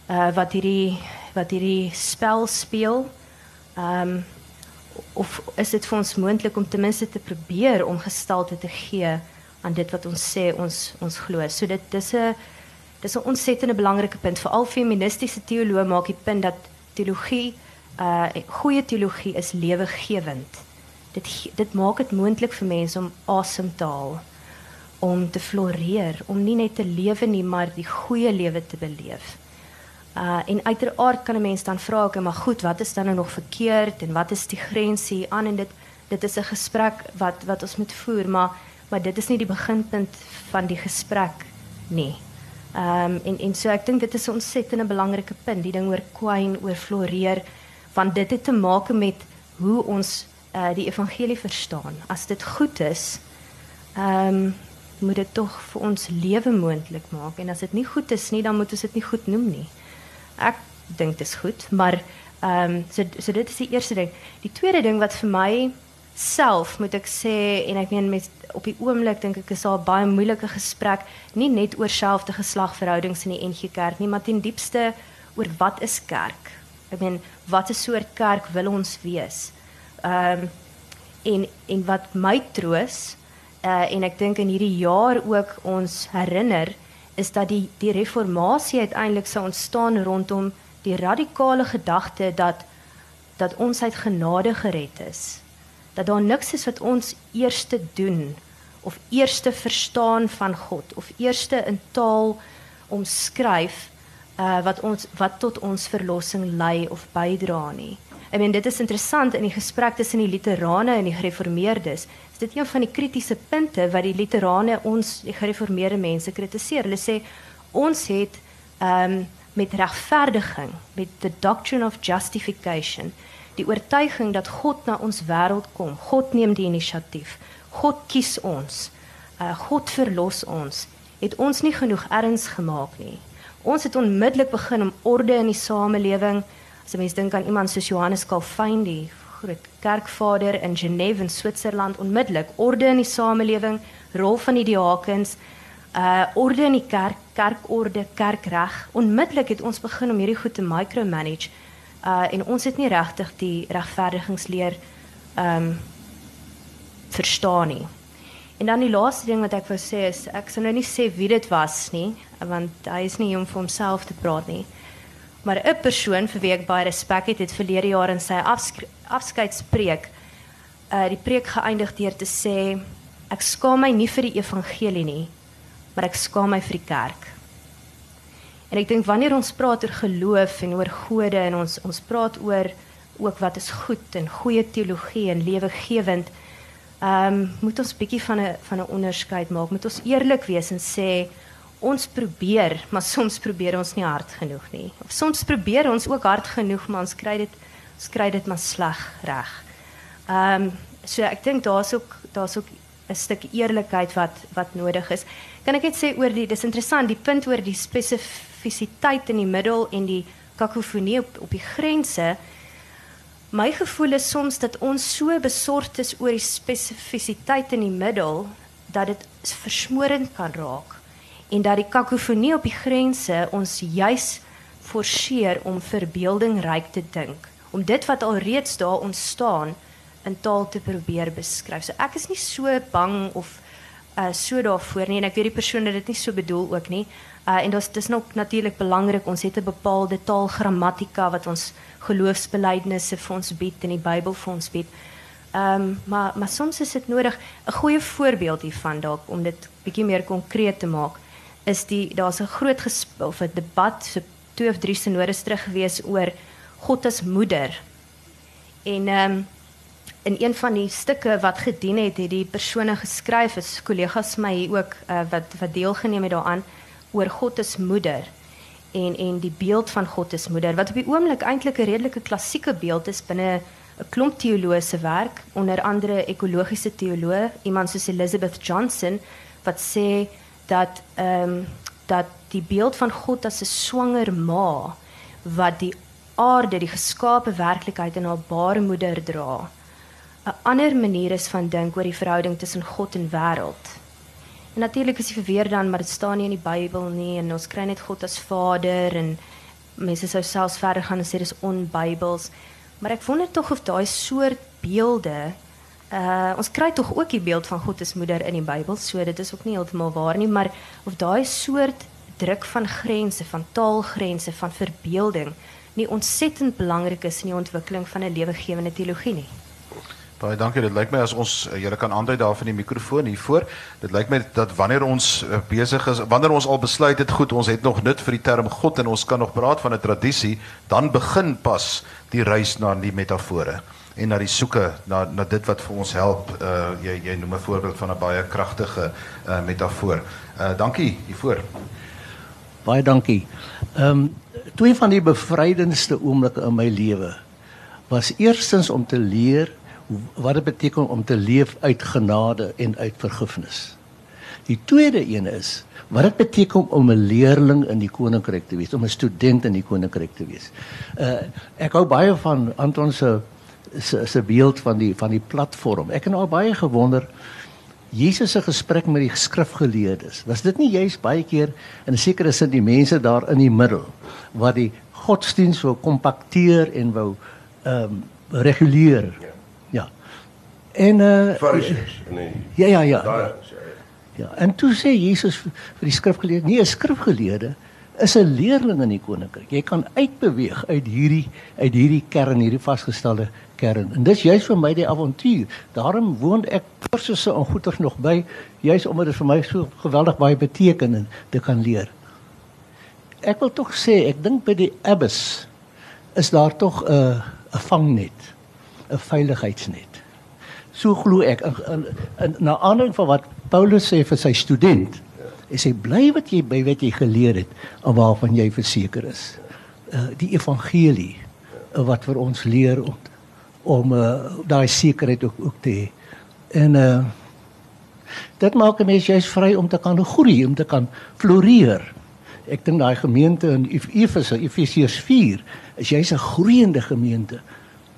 S3: uh, wat hierdie wat hierdie spel speel? Ehm um, of is dit vir ons moontlik om ten minste te probeer om gestalte te gee aan dit wat ons sê ons ons glo. So dit dis 'n dis 'n ontsettende belangrike punt vir al feministiese teoloë maak die punt dat teologie uh goeie teologie is lewegewend. Dit dit maak dit moontlik vir mense om asem te haal, om te floreer, om nie net te lewe nie, maar die goeie lewe te beleef. Uh en uiteraard kan 'n mens dan vra ek, maar goed, wat is dan nou nog verkeerd en wat is die grensie aan en dit dit is 'n gesprek wat wat ons moet voer, maar maar dit is nie die beginpunt van die gesprek nie. Ehm um, en en so ek dink dit is 'n ontsettende belangrike punt, die ding oor kwyn, oor floreer, want dit het te maak met hoe ons uh die evangelie verstaan. As dit goed is, ehm um, moet dit tog vir ons lewe moontlik maak en as dit nie goed is nie, dan moet ons dit nie goed noem nie ek dink dit is goed, maar ehm um, so so dit is die eerste ding. Die tweede ding wat vir my self moet ek sê en ek meen met op die oomblik dink ek is daar baie moeilike gesprek nie net oor selfde geslagverhoudings in die NG Kerk nie, maar ten diepste oor wat is kerk? Ek meen wat 'n soort kerk wil ons wees? Ehm um, en en wat my troos uh, en ek dink in hierdie jaar ook ons herinner is dat die die reformatie uiteindelik sou ontstaan rondom die radikale gedagte dat dat ons uit genade gered is. Dat daar niks is wat ons eers te doen of eers te verstaan van God of eers in taal omskryf uh wat ons wat tot ons verlossing lei of bydra nie. Ek meen dit is interessant in die gesprek tussen die luterane en die gereformeerdes dit een van die kritiese punte wat die luterane ons die gereformeerde mense kritiseer. Hulle sê ons het ehm um, met regverdiging, met the doctrine of justification, die oortuiging dat God na ons wêreld kom. God neem die inisiatief. God kies ons. Uh God verlos ons. Het ons nie genoeg erns gemaak nie. Ons het onmiddellik begin om orde in die samelewing. As mens dink aan iemand soos Johannes Calvin, die groot kerkvader in Genève in Switserland onmiddellik orde in die samelewing, rol van die diakens, uh orde in die kerk, kerkorde, kerkreg. Onmiddellik het ons begin om hierdie goed te micromanage. Uh en ons het nie regtig die regverdigingsleer um verstaan nie. En dan die laaste ding wat ek wou sê is ek sal nou nie sê wie dit was nie, want hy is nie hier om vir homself te praat nie. Maar 'n persoon vir wie ek baie respek het, het verlede jaar in sy afskeidspreek uh die preek geëindig deur te sê ek skaam my nie vir die evangelie nie, maar ek skaam my vir die kerk. En ek dink wanneer ons praat oor geloof en oor gode en ons ons praat oor ook wat is goed en goeie teologie en lewegewend, ehm um, moet ons bietjie van 'n van 'n onderskeid maak. Moet ons eerlik wees en sê ons probeer, maar soms probeer ons nie hard genoeg nie. Of soms probeer ons ook hard genoeg, maar ons kry dit ons kry dit maar sleg reg. Ehm um, so ek dink daar's ook daar's ook 'n stuk eerlikheid wat wat nodig is. Kan ek net sê oor die dis interessant, die punt oor die spesifisiteit in die middel en die kakofonie op op die grense. My gevoel is soms dat ons so besorgd is oor die spesifisiteit in die middel dat dit versmorend kan raak en dat die kakofonie op die grense ons juis forceer om verbeeldingryk te dink, om dit wat alreeds daar ontstaan in taal te probeer beskryf. So ek is nie so bang of uh so daarvoor nie en ek weet die persoon het dit nie so bedoel ook nie. Uh en dit is nog natuurlik belangrik ons het 'n bepaalde taalgrammatika wat ons geloofsbelijdenisse vir ons bied en die Bybel vir ons bied. Ehm um, maar maar soms is dit nodig 'n goeie voorbeeld hiervan dalk om dit bietjie meer konkreet te maak is die daar's 'n groot of 'n debat so twee of drie sinodes terug gewees oor God as moeder. En ehm um, in een van die stukke wat gedien het, het die persone geskryf, is kollegas my ook uh, wat wat deelgeneem het daaraan oor God as moeder en en die beeld van God as moeder wat op die oomblik eintlik 'n redelike klassieke beeld is binne 'n klomp teoloë werk, onder andere ekologiese teoloog, iemand soos Elizabeth Johnson wat sê dat ehm um, dat die beeld van God as 'n swanger ma wat die aarde, die geskape werklikheid in haar baarmoeder dra 'n ander manier is van dink oor die verhouding tussen God en wêreld. En natuurlik is dit verweer dan, maar dit staan nie in die Bybel nie en ons kry net God as Vader en mense sou selfs verder gaan en sê dis onbybels. Maar ek wonder tog of daai soort beelde uh ons kry tog ook die beeld van God as moeder in die Bybel, so dit is ook nie heeltemal waar nie, maar of daai soort druk van grense, van taalgrense, van verbeelding nie ontsettend belangrik is in die ontwikkeling van 'n lewegewende teologie nie.
S1: Baie dankie. Dit lyk my as ons uh, julle kan aandui daar van die mikrofoon hier voor. Dit lyk my dat wanneer ons uh, besig is, wanneer ons al besluit het goed, ons het nog nut vir die term God en ons kan nog praat van 'n tradisie, dan begin pas die reis na die metafore en na die soeke na na dit wat vir ons help. Uh jy jy noem 'n voorbeeld van 'n baie kragtige uh metafoor. Uh dankie hiervoor.
S7: Baie dankie. Ehm um, twee van die bevrydendste oomblikke in my lewe was eerstens om te leer wat dit beteken om te leef uit genade en uit vergifnis. Die tweede een is wat dit beteken om 'n leerling in die koninkryk te wees, om 'n student in die koninkryk te wees. Uh ek hou baie van Anton se se se beeld van die van die platform. Ek het al baie gewonder Jesus se gesprek met die skrifgeleerdes. Was dit nie juist baie keer in 'n sekere sin die mense daar in die middel wat die godsdiens wou kompakteer en wou ehm um, reguleer? Ja. En uh
S2: Fariseërs, nee.
S7: Ja ja ja.
S2: Daai
S7: ja. En toe sê Jesus vir die skrifgeleerde, nie 'n skrifgeleerde is 'n leerling in die koninkryk. Jy kan uitbeweeg uit hierdie uit hierdie kern, hierdie vasgestelde kern. En dis juist vir my die avontuur. Daarom woon ek kursusse en goeters nog by, juist omdat dit vir my so geweldig baie beteken en te kan leer. Ek wil tog sê, ek dink by die abbess is daar tog 'n 'n vangnet, 'n veiligheidsnet. So glo ek in, in, in na aanleiding van wat Paulus sê vir sy student. Hy sê bly wat jy by wat jy geleer het en waarvan jy verseker is. Uh die evangelie uh, wat vir ons leer om om uh, daai sekerheid ook ook te hê. En uh dit maak 'n mens jy's vry om te kan groei, om te kan floreer. Ek dink daai gemeente in Efese, Efesiërs 4, is jy's 'n groeiende gemeente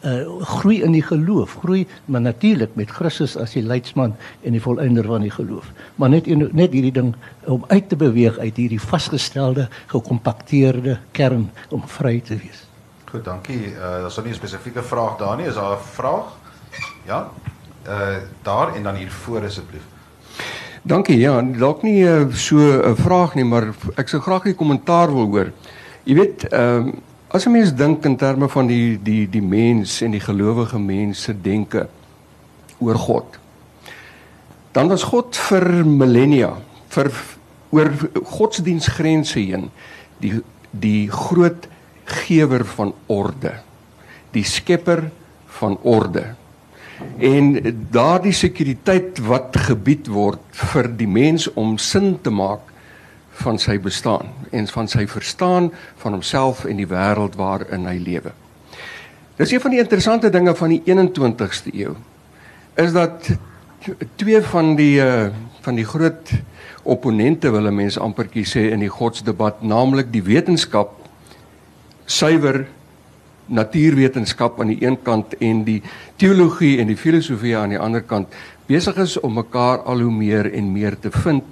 S7: uh, groei in die geloof, groei maar natuurlik met Christus as die leidsman en die volëinder van die geloof. Maar net net hierdie ding om uit te beweeg uit hierdie vasgestelde, gekompakteerde kern om vry te wees.
S1: Goed, dankie. Uh daar's nie 'n spesifieke vraag daar nie. Is daar 'n vraag? Ja. Uh daar en dan hier voor asseblief.
S8: Dankie. Ja, dalk nie so 'n vraag nie, maar ek sou graag 'n kommentaar wil hoor. Jy weet, ehm uh, As 'n mens dink in terme van die die die mens en die gelowige mense denke oor God. Dan was God vir millennia, vir oor godsdiensgrense heen die die groot gewer van orde. Die skepper van orde. En daardie sekuriteit wat gebied word vir die mens om sin te maak van sy bestaan en van sy verstaan van homself en die wêreld waarin hy lewe. Dis een van die interessante dinge van die 21ste eeu is dat twee van die uh, van die groot opponente wil mense ampertjie sê in die godsdebat, naamlik die wetenskap suiwer natuurwetenskap aan die een kant en die teologie en die filosofie aan die ander kant besig is om mekaar al hoe meer en meer te vind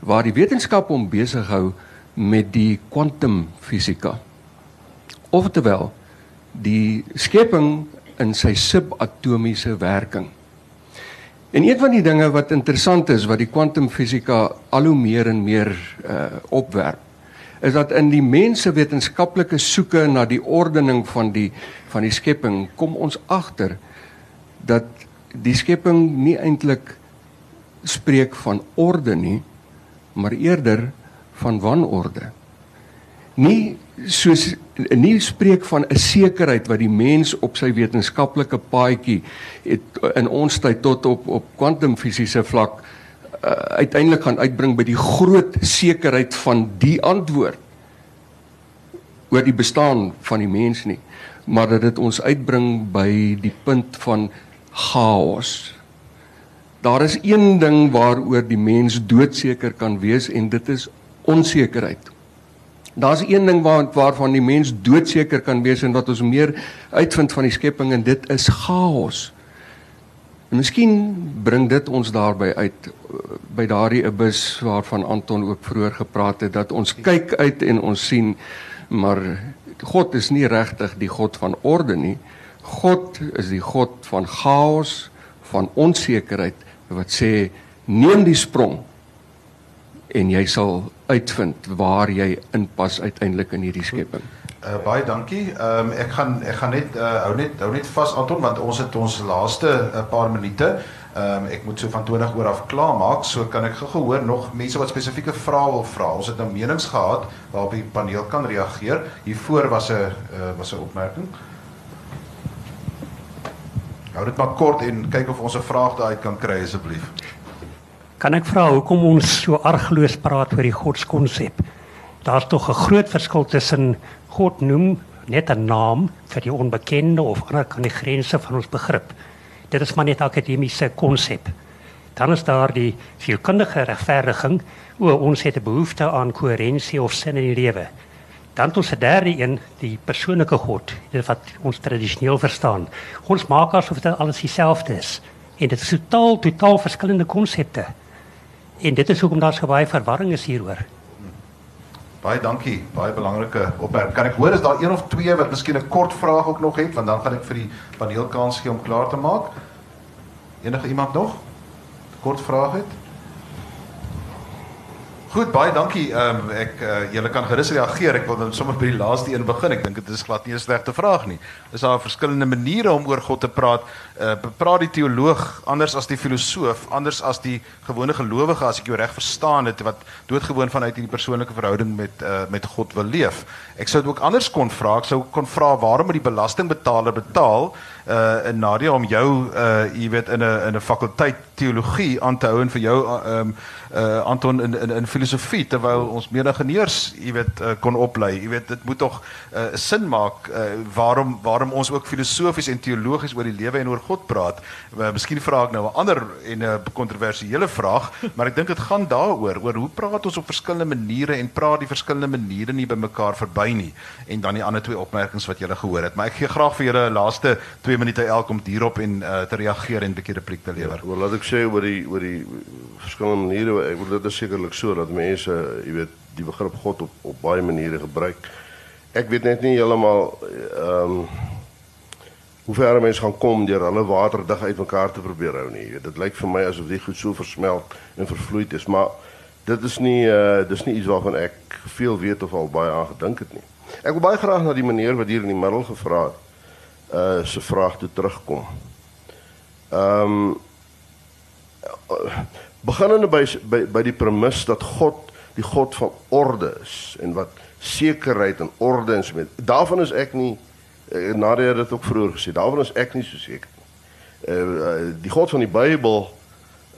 S8: waar die wetenskap hom besig hou met die kwantumfisika. Oftewel die skepping in sy subatomiese werking. En een van die dinge wat interessant is wat die kwantumfisika al hoe meer en meer uh opwerp is dat in die mense wetenskaplike soeke na die ordening van die van die skepping kom ons agter dat die skepping nie eintlik spreek van orde nie maar eerder van wanorde. Nie soos nie spreek van 'n sekerheid wat die mens op sy wetenskaplike paadjie het in ons tyd tot op op kwantumfisiese vlak uh, uiteindelik gaan uitbring by die groot sekerheid van die antwoord oor die bestaan van die mens nie maar dat dit ons uitbring by die punt van chaos daar is een ding waaroor die mens doodseker kan wees en dit is onsekerheid. Daar's een ding waar waarvan die mens doodseker kan wees en wat ons meer uitvind van die skepping en dit is chaos. En miskien bring dit ons daarby uit by daardie abyss waarvan Anton ook vroeër gepraat het dat ons kyk uit en ons sien maar God is nie regtig die God van orde nie. God is die God van chaos, van onsekerheid wat sê neem die sprong en jy sal uitvind waar jy inpas uiteindelik in hierdie skepping.
S1: Uh, baie dankie. Ehm um, ek gaan ek gaan net uh, hou net hou net vas Anton want ons het ons laaste uh, paar minute. Ehm um, ek moet so van 20 oor af klaar maak. So kan ek gehoor nog mense wat spesifieke vrae wil vra. Ons het nou menings gehad waarop die paneel kan reageer. Hiervoor was 'n uh, was 'n opmerking. Hou dit maar kort en kyk of ons 'n vraag daai kan kry asseblief.
S9: Kan ek vra hoekom ons so argloos praat oor die godskonsep? Daar's tog 'n groot verskil tussen God noem net 'n naam vir die onbekende of ander kan die grense van ons begrip. Dit is maar net akademiese konsep. Dan is daar die sielkundige regverdiging oor ons het 'n behoefte aan koherensie of sin in die lewe. Dan ons het derde een, die persoonlike God, dit wat ons tradisioneel verstaan. Ons maak asof dit alles dieselfde is en dit is totaal totaal verskillende konsepte. En dit is hoekom daar so baie verwarring is hieroor.
S1: Baie dankie, baie belangrike opmerking. Kan ek hoor is daar een of twee wat miskien 'n kort vraag ook nog het, want dan gaan ek vir die paneel kans gee om klaar te maak. Enige iemand nog? Kort vraag het? Goed, baie dankie. Ehm um, ek uh, julle kan gerus reageer. Ek wil dan sommer by die laaste een begin. Ek dink dit is glad nie 'n slegte vraag nie. Is daar verskillende maniere om oor God te praat? Uh praat die teoloog anders as die filosoof, anders as die gewone gelowige as ek jou reg verstaan het wat doodgewoon vanuit hierdie persoonlike verhouding met uh met God wil leef. Ek sou dit ook anders kon vra. Ek sou kon vra waarom moet die belastingbetaler betaal uh Nadia om jou uh jy weet in 'n in 'n fakulteit teologie aan te hou en vir jou um, uh Anton in in in filosofie terwyl ons meer ingenieurs, jy weet, uh, kon oplei. Jy weet dit moet tog 'n uh, sin maak uh, waarom waarom ons ook filosofies en teologies oor die lewe en oor God praat. Uh, miskien vra ek nou 'n ander en 'n uh, kontroversiële vraag, maar ek dink dit gaan daaroor oor hoe praat ons op verskillende maniere en praat die verskillende maniere nie by mekaar verby nie. En dan die ander twee opmerkings wat julle gehoor het. Maar ek gee graag vir julle laaste 2 minute elk om hierop en uh, te reageer en 'n bietjie repliek te lewer.
S2: Ja, laat ek sê oor die oor die verskillende maniere ek wil dit is sekerlik so dat mense, jy weet, die begrip God op op baie maniere gebruik. Ek weet net nie heeltemal ehm um, hoe ver mense gaan kom deur hulle waterdig uitmekaar te probeer hou nie. Dit lyk vir my asof dit goed so versmelt en vervloeid is, maar dit is nie uh dis nie iets waarvan ek veel weet of al baie aan gedink het nie. Ek wil baie graag na die meneer wat hier in die middel gevra het uh se vraag toe terugkom. Ehm um, beginnende by, by by die premis dat God die God van orde is en wat sekerheid en orde so met. Daarvan is ek nie Nadia het dit ook vroeër gesê. Daarvan is ek nie so seker nie. Uh, uh die God van die Bybel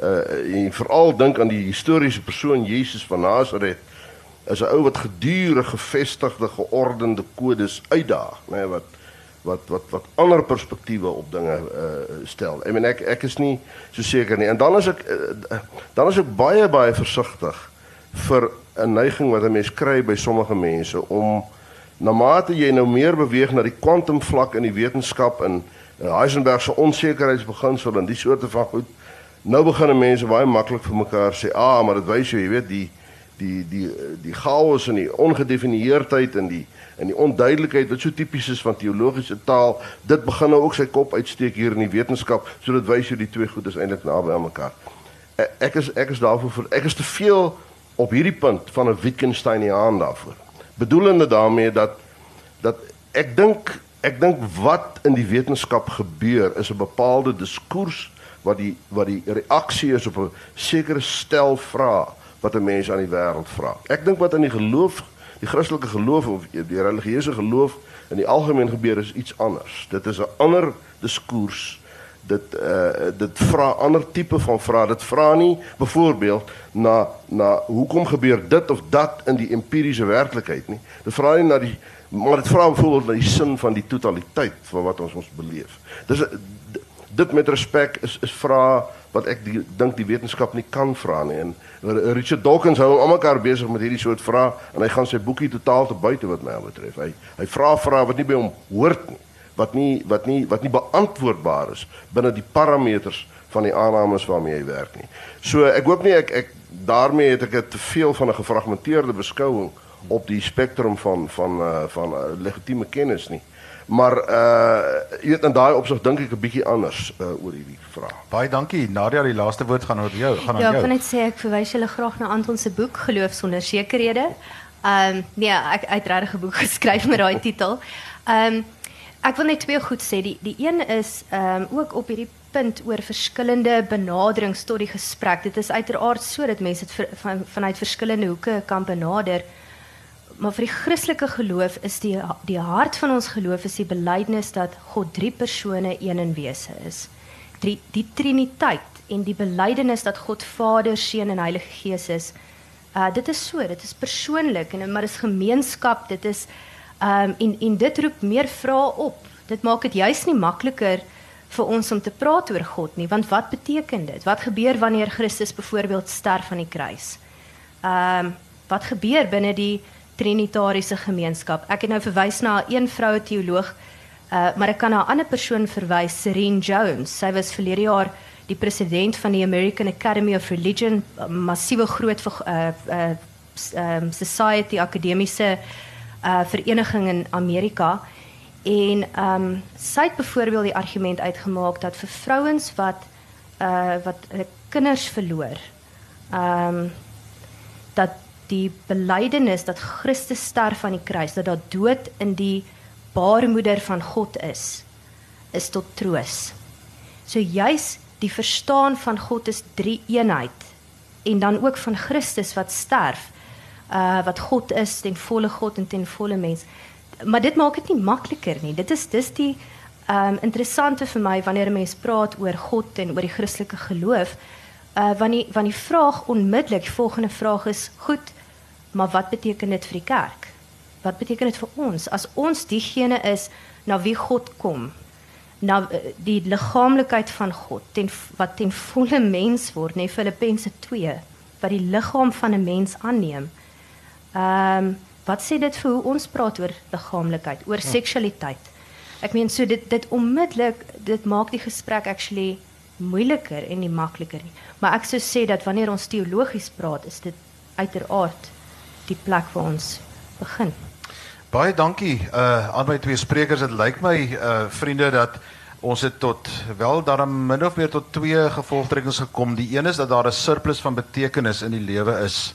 S2: uh en veral dink aan die historiese persoon Jesus van Nasaret is 'n ou wat gedurig gevestigde geordende kodes uitdaag, nê, nee, wat wat wat wat ander perspektiewe op dinge uh stel. Ek meen ek ek is nie so seker nie. En dan is ek uh, dan is ek baie baie versigtig vir 'n neiging wat 'n mens kry by sommige mense om na mate jy nou meer beweeg na die kwantumvlak in die wetenskap en uh, Heisenberg se onsekerheidsbeginsel en die soorte van goed nou begin mense baie maklik vir mekaar sê ah maar dit wys jou jy weet die die die die chaos en die ongedefinieerdheid en die en die onduidelikheid wat so tipies is van teologiese taal dit begin nou ook sy kop uitsteek hier in die wetenskap so dit wys jou die twee goed is eintlik naby aan mekaar ek, ek is ek is daarvoor ek is te veel op hierdie punt van 'n Wittgensteiniaan daarvoor. Bedoelende daarmee dat dat ek dink ek dink wat in die wetenskap gebeur is 'n bepaalde diskurs wat die wat die reaksie is op 'n sekere stel vrae wat 'n mens aan die wêreld vra. Ek dink wat in die geloof, die Christelike geloof of die religieuse geloof in die algemeen gebeur is iets anders. Dit is 'n ander diskurs dit uh dit vra ander tipe van vrae. Dit vra nie byvoorbeeld na na hoekom gebeur dit of dat in die empiriese werklikheid nie. Dit vra nie na die maar dit vra byvoorbeeld na die sin van die totaliteit van wat ons ons beleef. Dis dit met respek is is vra wat ek die, dink die wetenskap nie kan vra nie. En Richard Dawkins hou almekaar besig met hierdie soort vrae en hy gaan sy boekie totaal te buite wat my betref. Hy hy vra vrae wat nie by hom hoort nie wat nie wat nie wat nie beantwoordbaar is binne die parameters van die aannames waarmee jy werk nie. So ek hoop nie ek ek daarmee het ek te veel van 'n gefragmenteerde beskouing op die spektrum van van uh, van uh, legitieme kennis nie. Maar uh jy weet in daai opsig dink ek 'n bietjie anders uh, oor hierdie vraag.
S1: Baie dankie. Nadia, die laaste woord gaan oor jou, gaan aan
S3: ja,
S1: jou.
S3: Ja, kan net sê ek verwys julle graag na Anton se boek Geloof sonder sekerhede. Ehm um, nee, ek het regtig 'n boek geskryf met daai titel. Ehm um, Ek wil net twee goed sê. Die die een is ehm um, ook op hierdie punt oor verskillende benaderings tot die gesprek. Dit is uiteraard so dat mense dit ver, van vanuit verskillende hoeke kan benader. Maar vir die Christelike geloof is die die hart van ons geloof is die belydenis dat God drie persone een in wese is. Drie die Triniteit en die belydenis dat God Vader, Seun en Heilige Gees is. Uh dit is so, dit is persoonlik en maar dit is gemeenskap, dit is um, en en dit roep meer vrae op. Dit maak dit juis nie makliker vir ons om te praat oor God nie, want wat beteken dit? Wat gebeur wanneer Christus byvoorbeeld sterf aan die kruis? Um, wat gebeur binne die trinitariese gemeenskap? Ek het nou verwys na 'n vroue teoloog, uh, maar ek kan na 'n ander persoon verwys, Serene Jones. Sy was verlede jaar die president van die American Academy of Religion, massiewe groot uh uh um, society akademiese uh vereniging in Amerika en ehm um, sy het byvoorbeeld die argument uitgemaak dat vir vrouens wat uh wat kinders verloor ehm um, dat die belydenis dat Christus sterf aan die kruis dat daar dood in die baarmoeder van God is is tot troos. So juis die verstaan van God is drie eenheid en dan ook van Christus wat sterf uh wat God is, ten volle God en ten volle mens. Maar dit maak dit nie makliker nie. Dit is dis die um interessante vir my wanneer 'n mens praat oor God en oor die Christelike geloof. Uh want die want die vraag onmiddellik, volgende vraag is, goed, maar wat beteken dit vir die kerk? Wat beteken dit vir ons as ons diegene is na wie God kom? na die liggaamlikheid van God ten wat ten volle mens word, nee Filippense 2, wat die liggaam van 'n mens aanneem. Ehm um, wat sê dit vir hoe ons praat oor liggaamlikheid, oor ja. seksualiteit? Ek meen so dit dit onmiddellik dit maak die gesprek actually moeiliker en nie makliker nie. Maar ek sou sê dat wanneer ons teologies praat, is dit uiteraard die plek waar ons begin.
S1: Baie dankie uh aan my twee sprekers. Dit lyk my uh vriende dat ons het tot wel daarom min of meer tot twee gevolgtrekkings gekom. Die een is dat daar 'n surplus van betekenis in die lewe is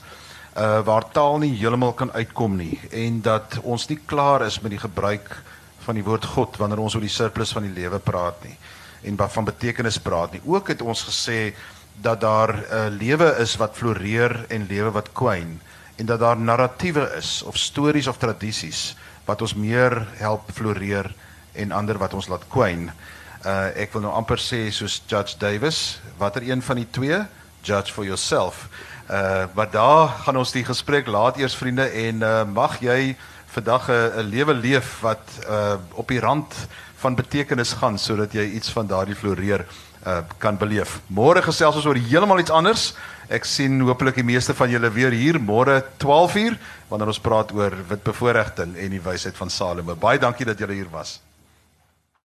S1: uh waar taal nie heeltemal kan uitkom nie en dat ons nie klaar is met die gebruik van die woord God wanneer ons oor die surplus van die lewe praat nie en wat van betekenis praat nie. Ook het ons gesê dat daar 'n uh, lewe is wat floreer en lewe wat kwyn en dat daar narratiewe is of stories of tradisies wat ons meer help floreer en ander wat ons laat kwyn. Uh ek wil nou amper sê soos Judge Davis, watter een van die twee? Judge for yourself. Uh maar daar gaan ons die gesprek laat eers vriende en uh mag jy vandag 'n lewe leef wat uh op die rand van betekenis gaan sodat jy iets van daardie floreer uh kan beleef. Môre gesels ons oor heeltemal iets anders. Ek sien hopelik die meeste van julle weer hier môre 12uur wanneer ons praat oor wit bevoordiging en die wysheid van Salomo. Baie dankie dat julle hier was.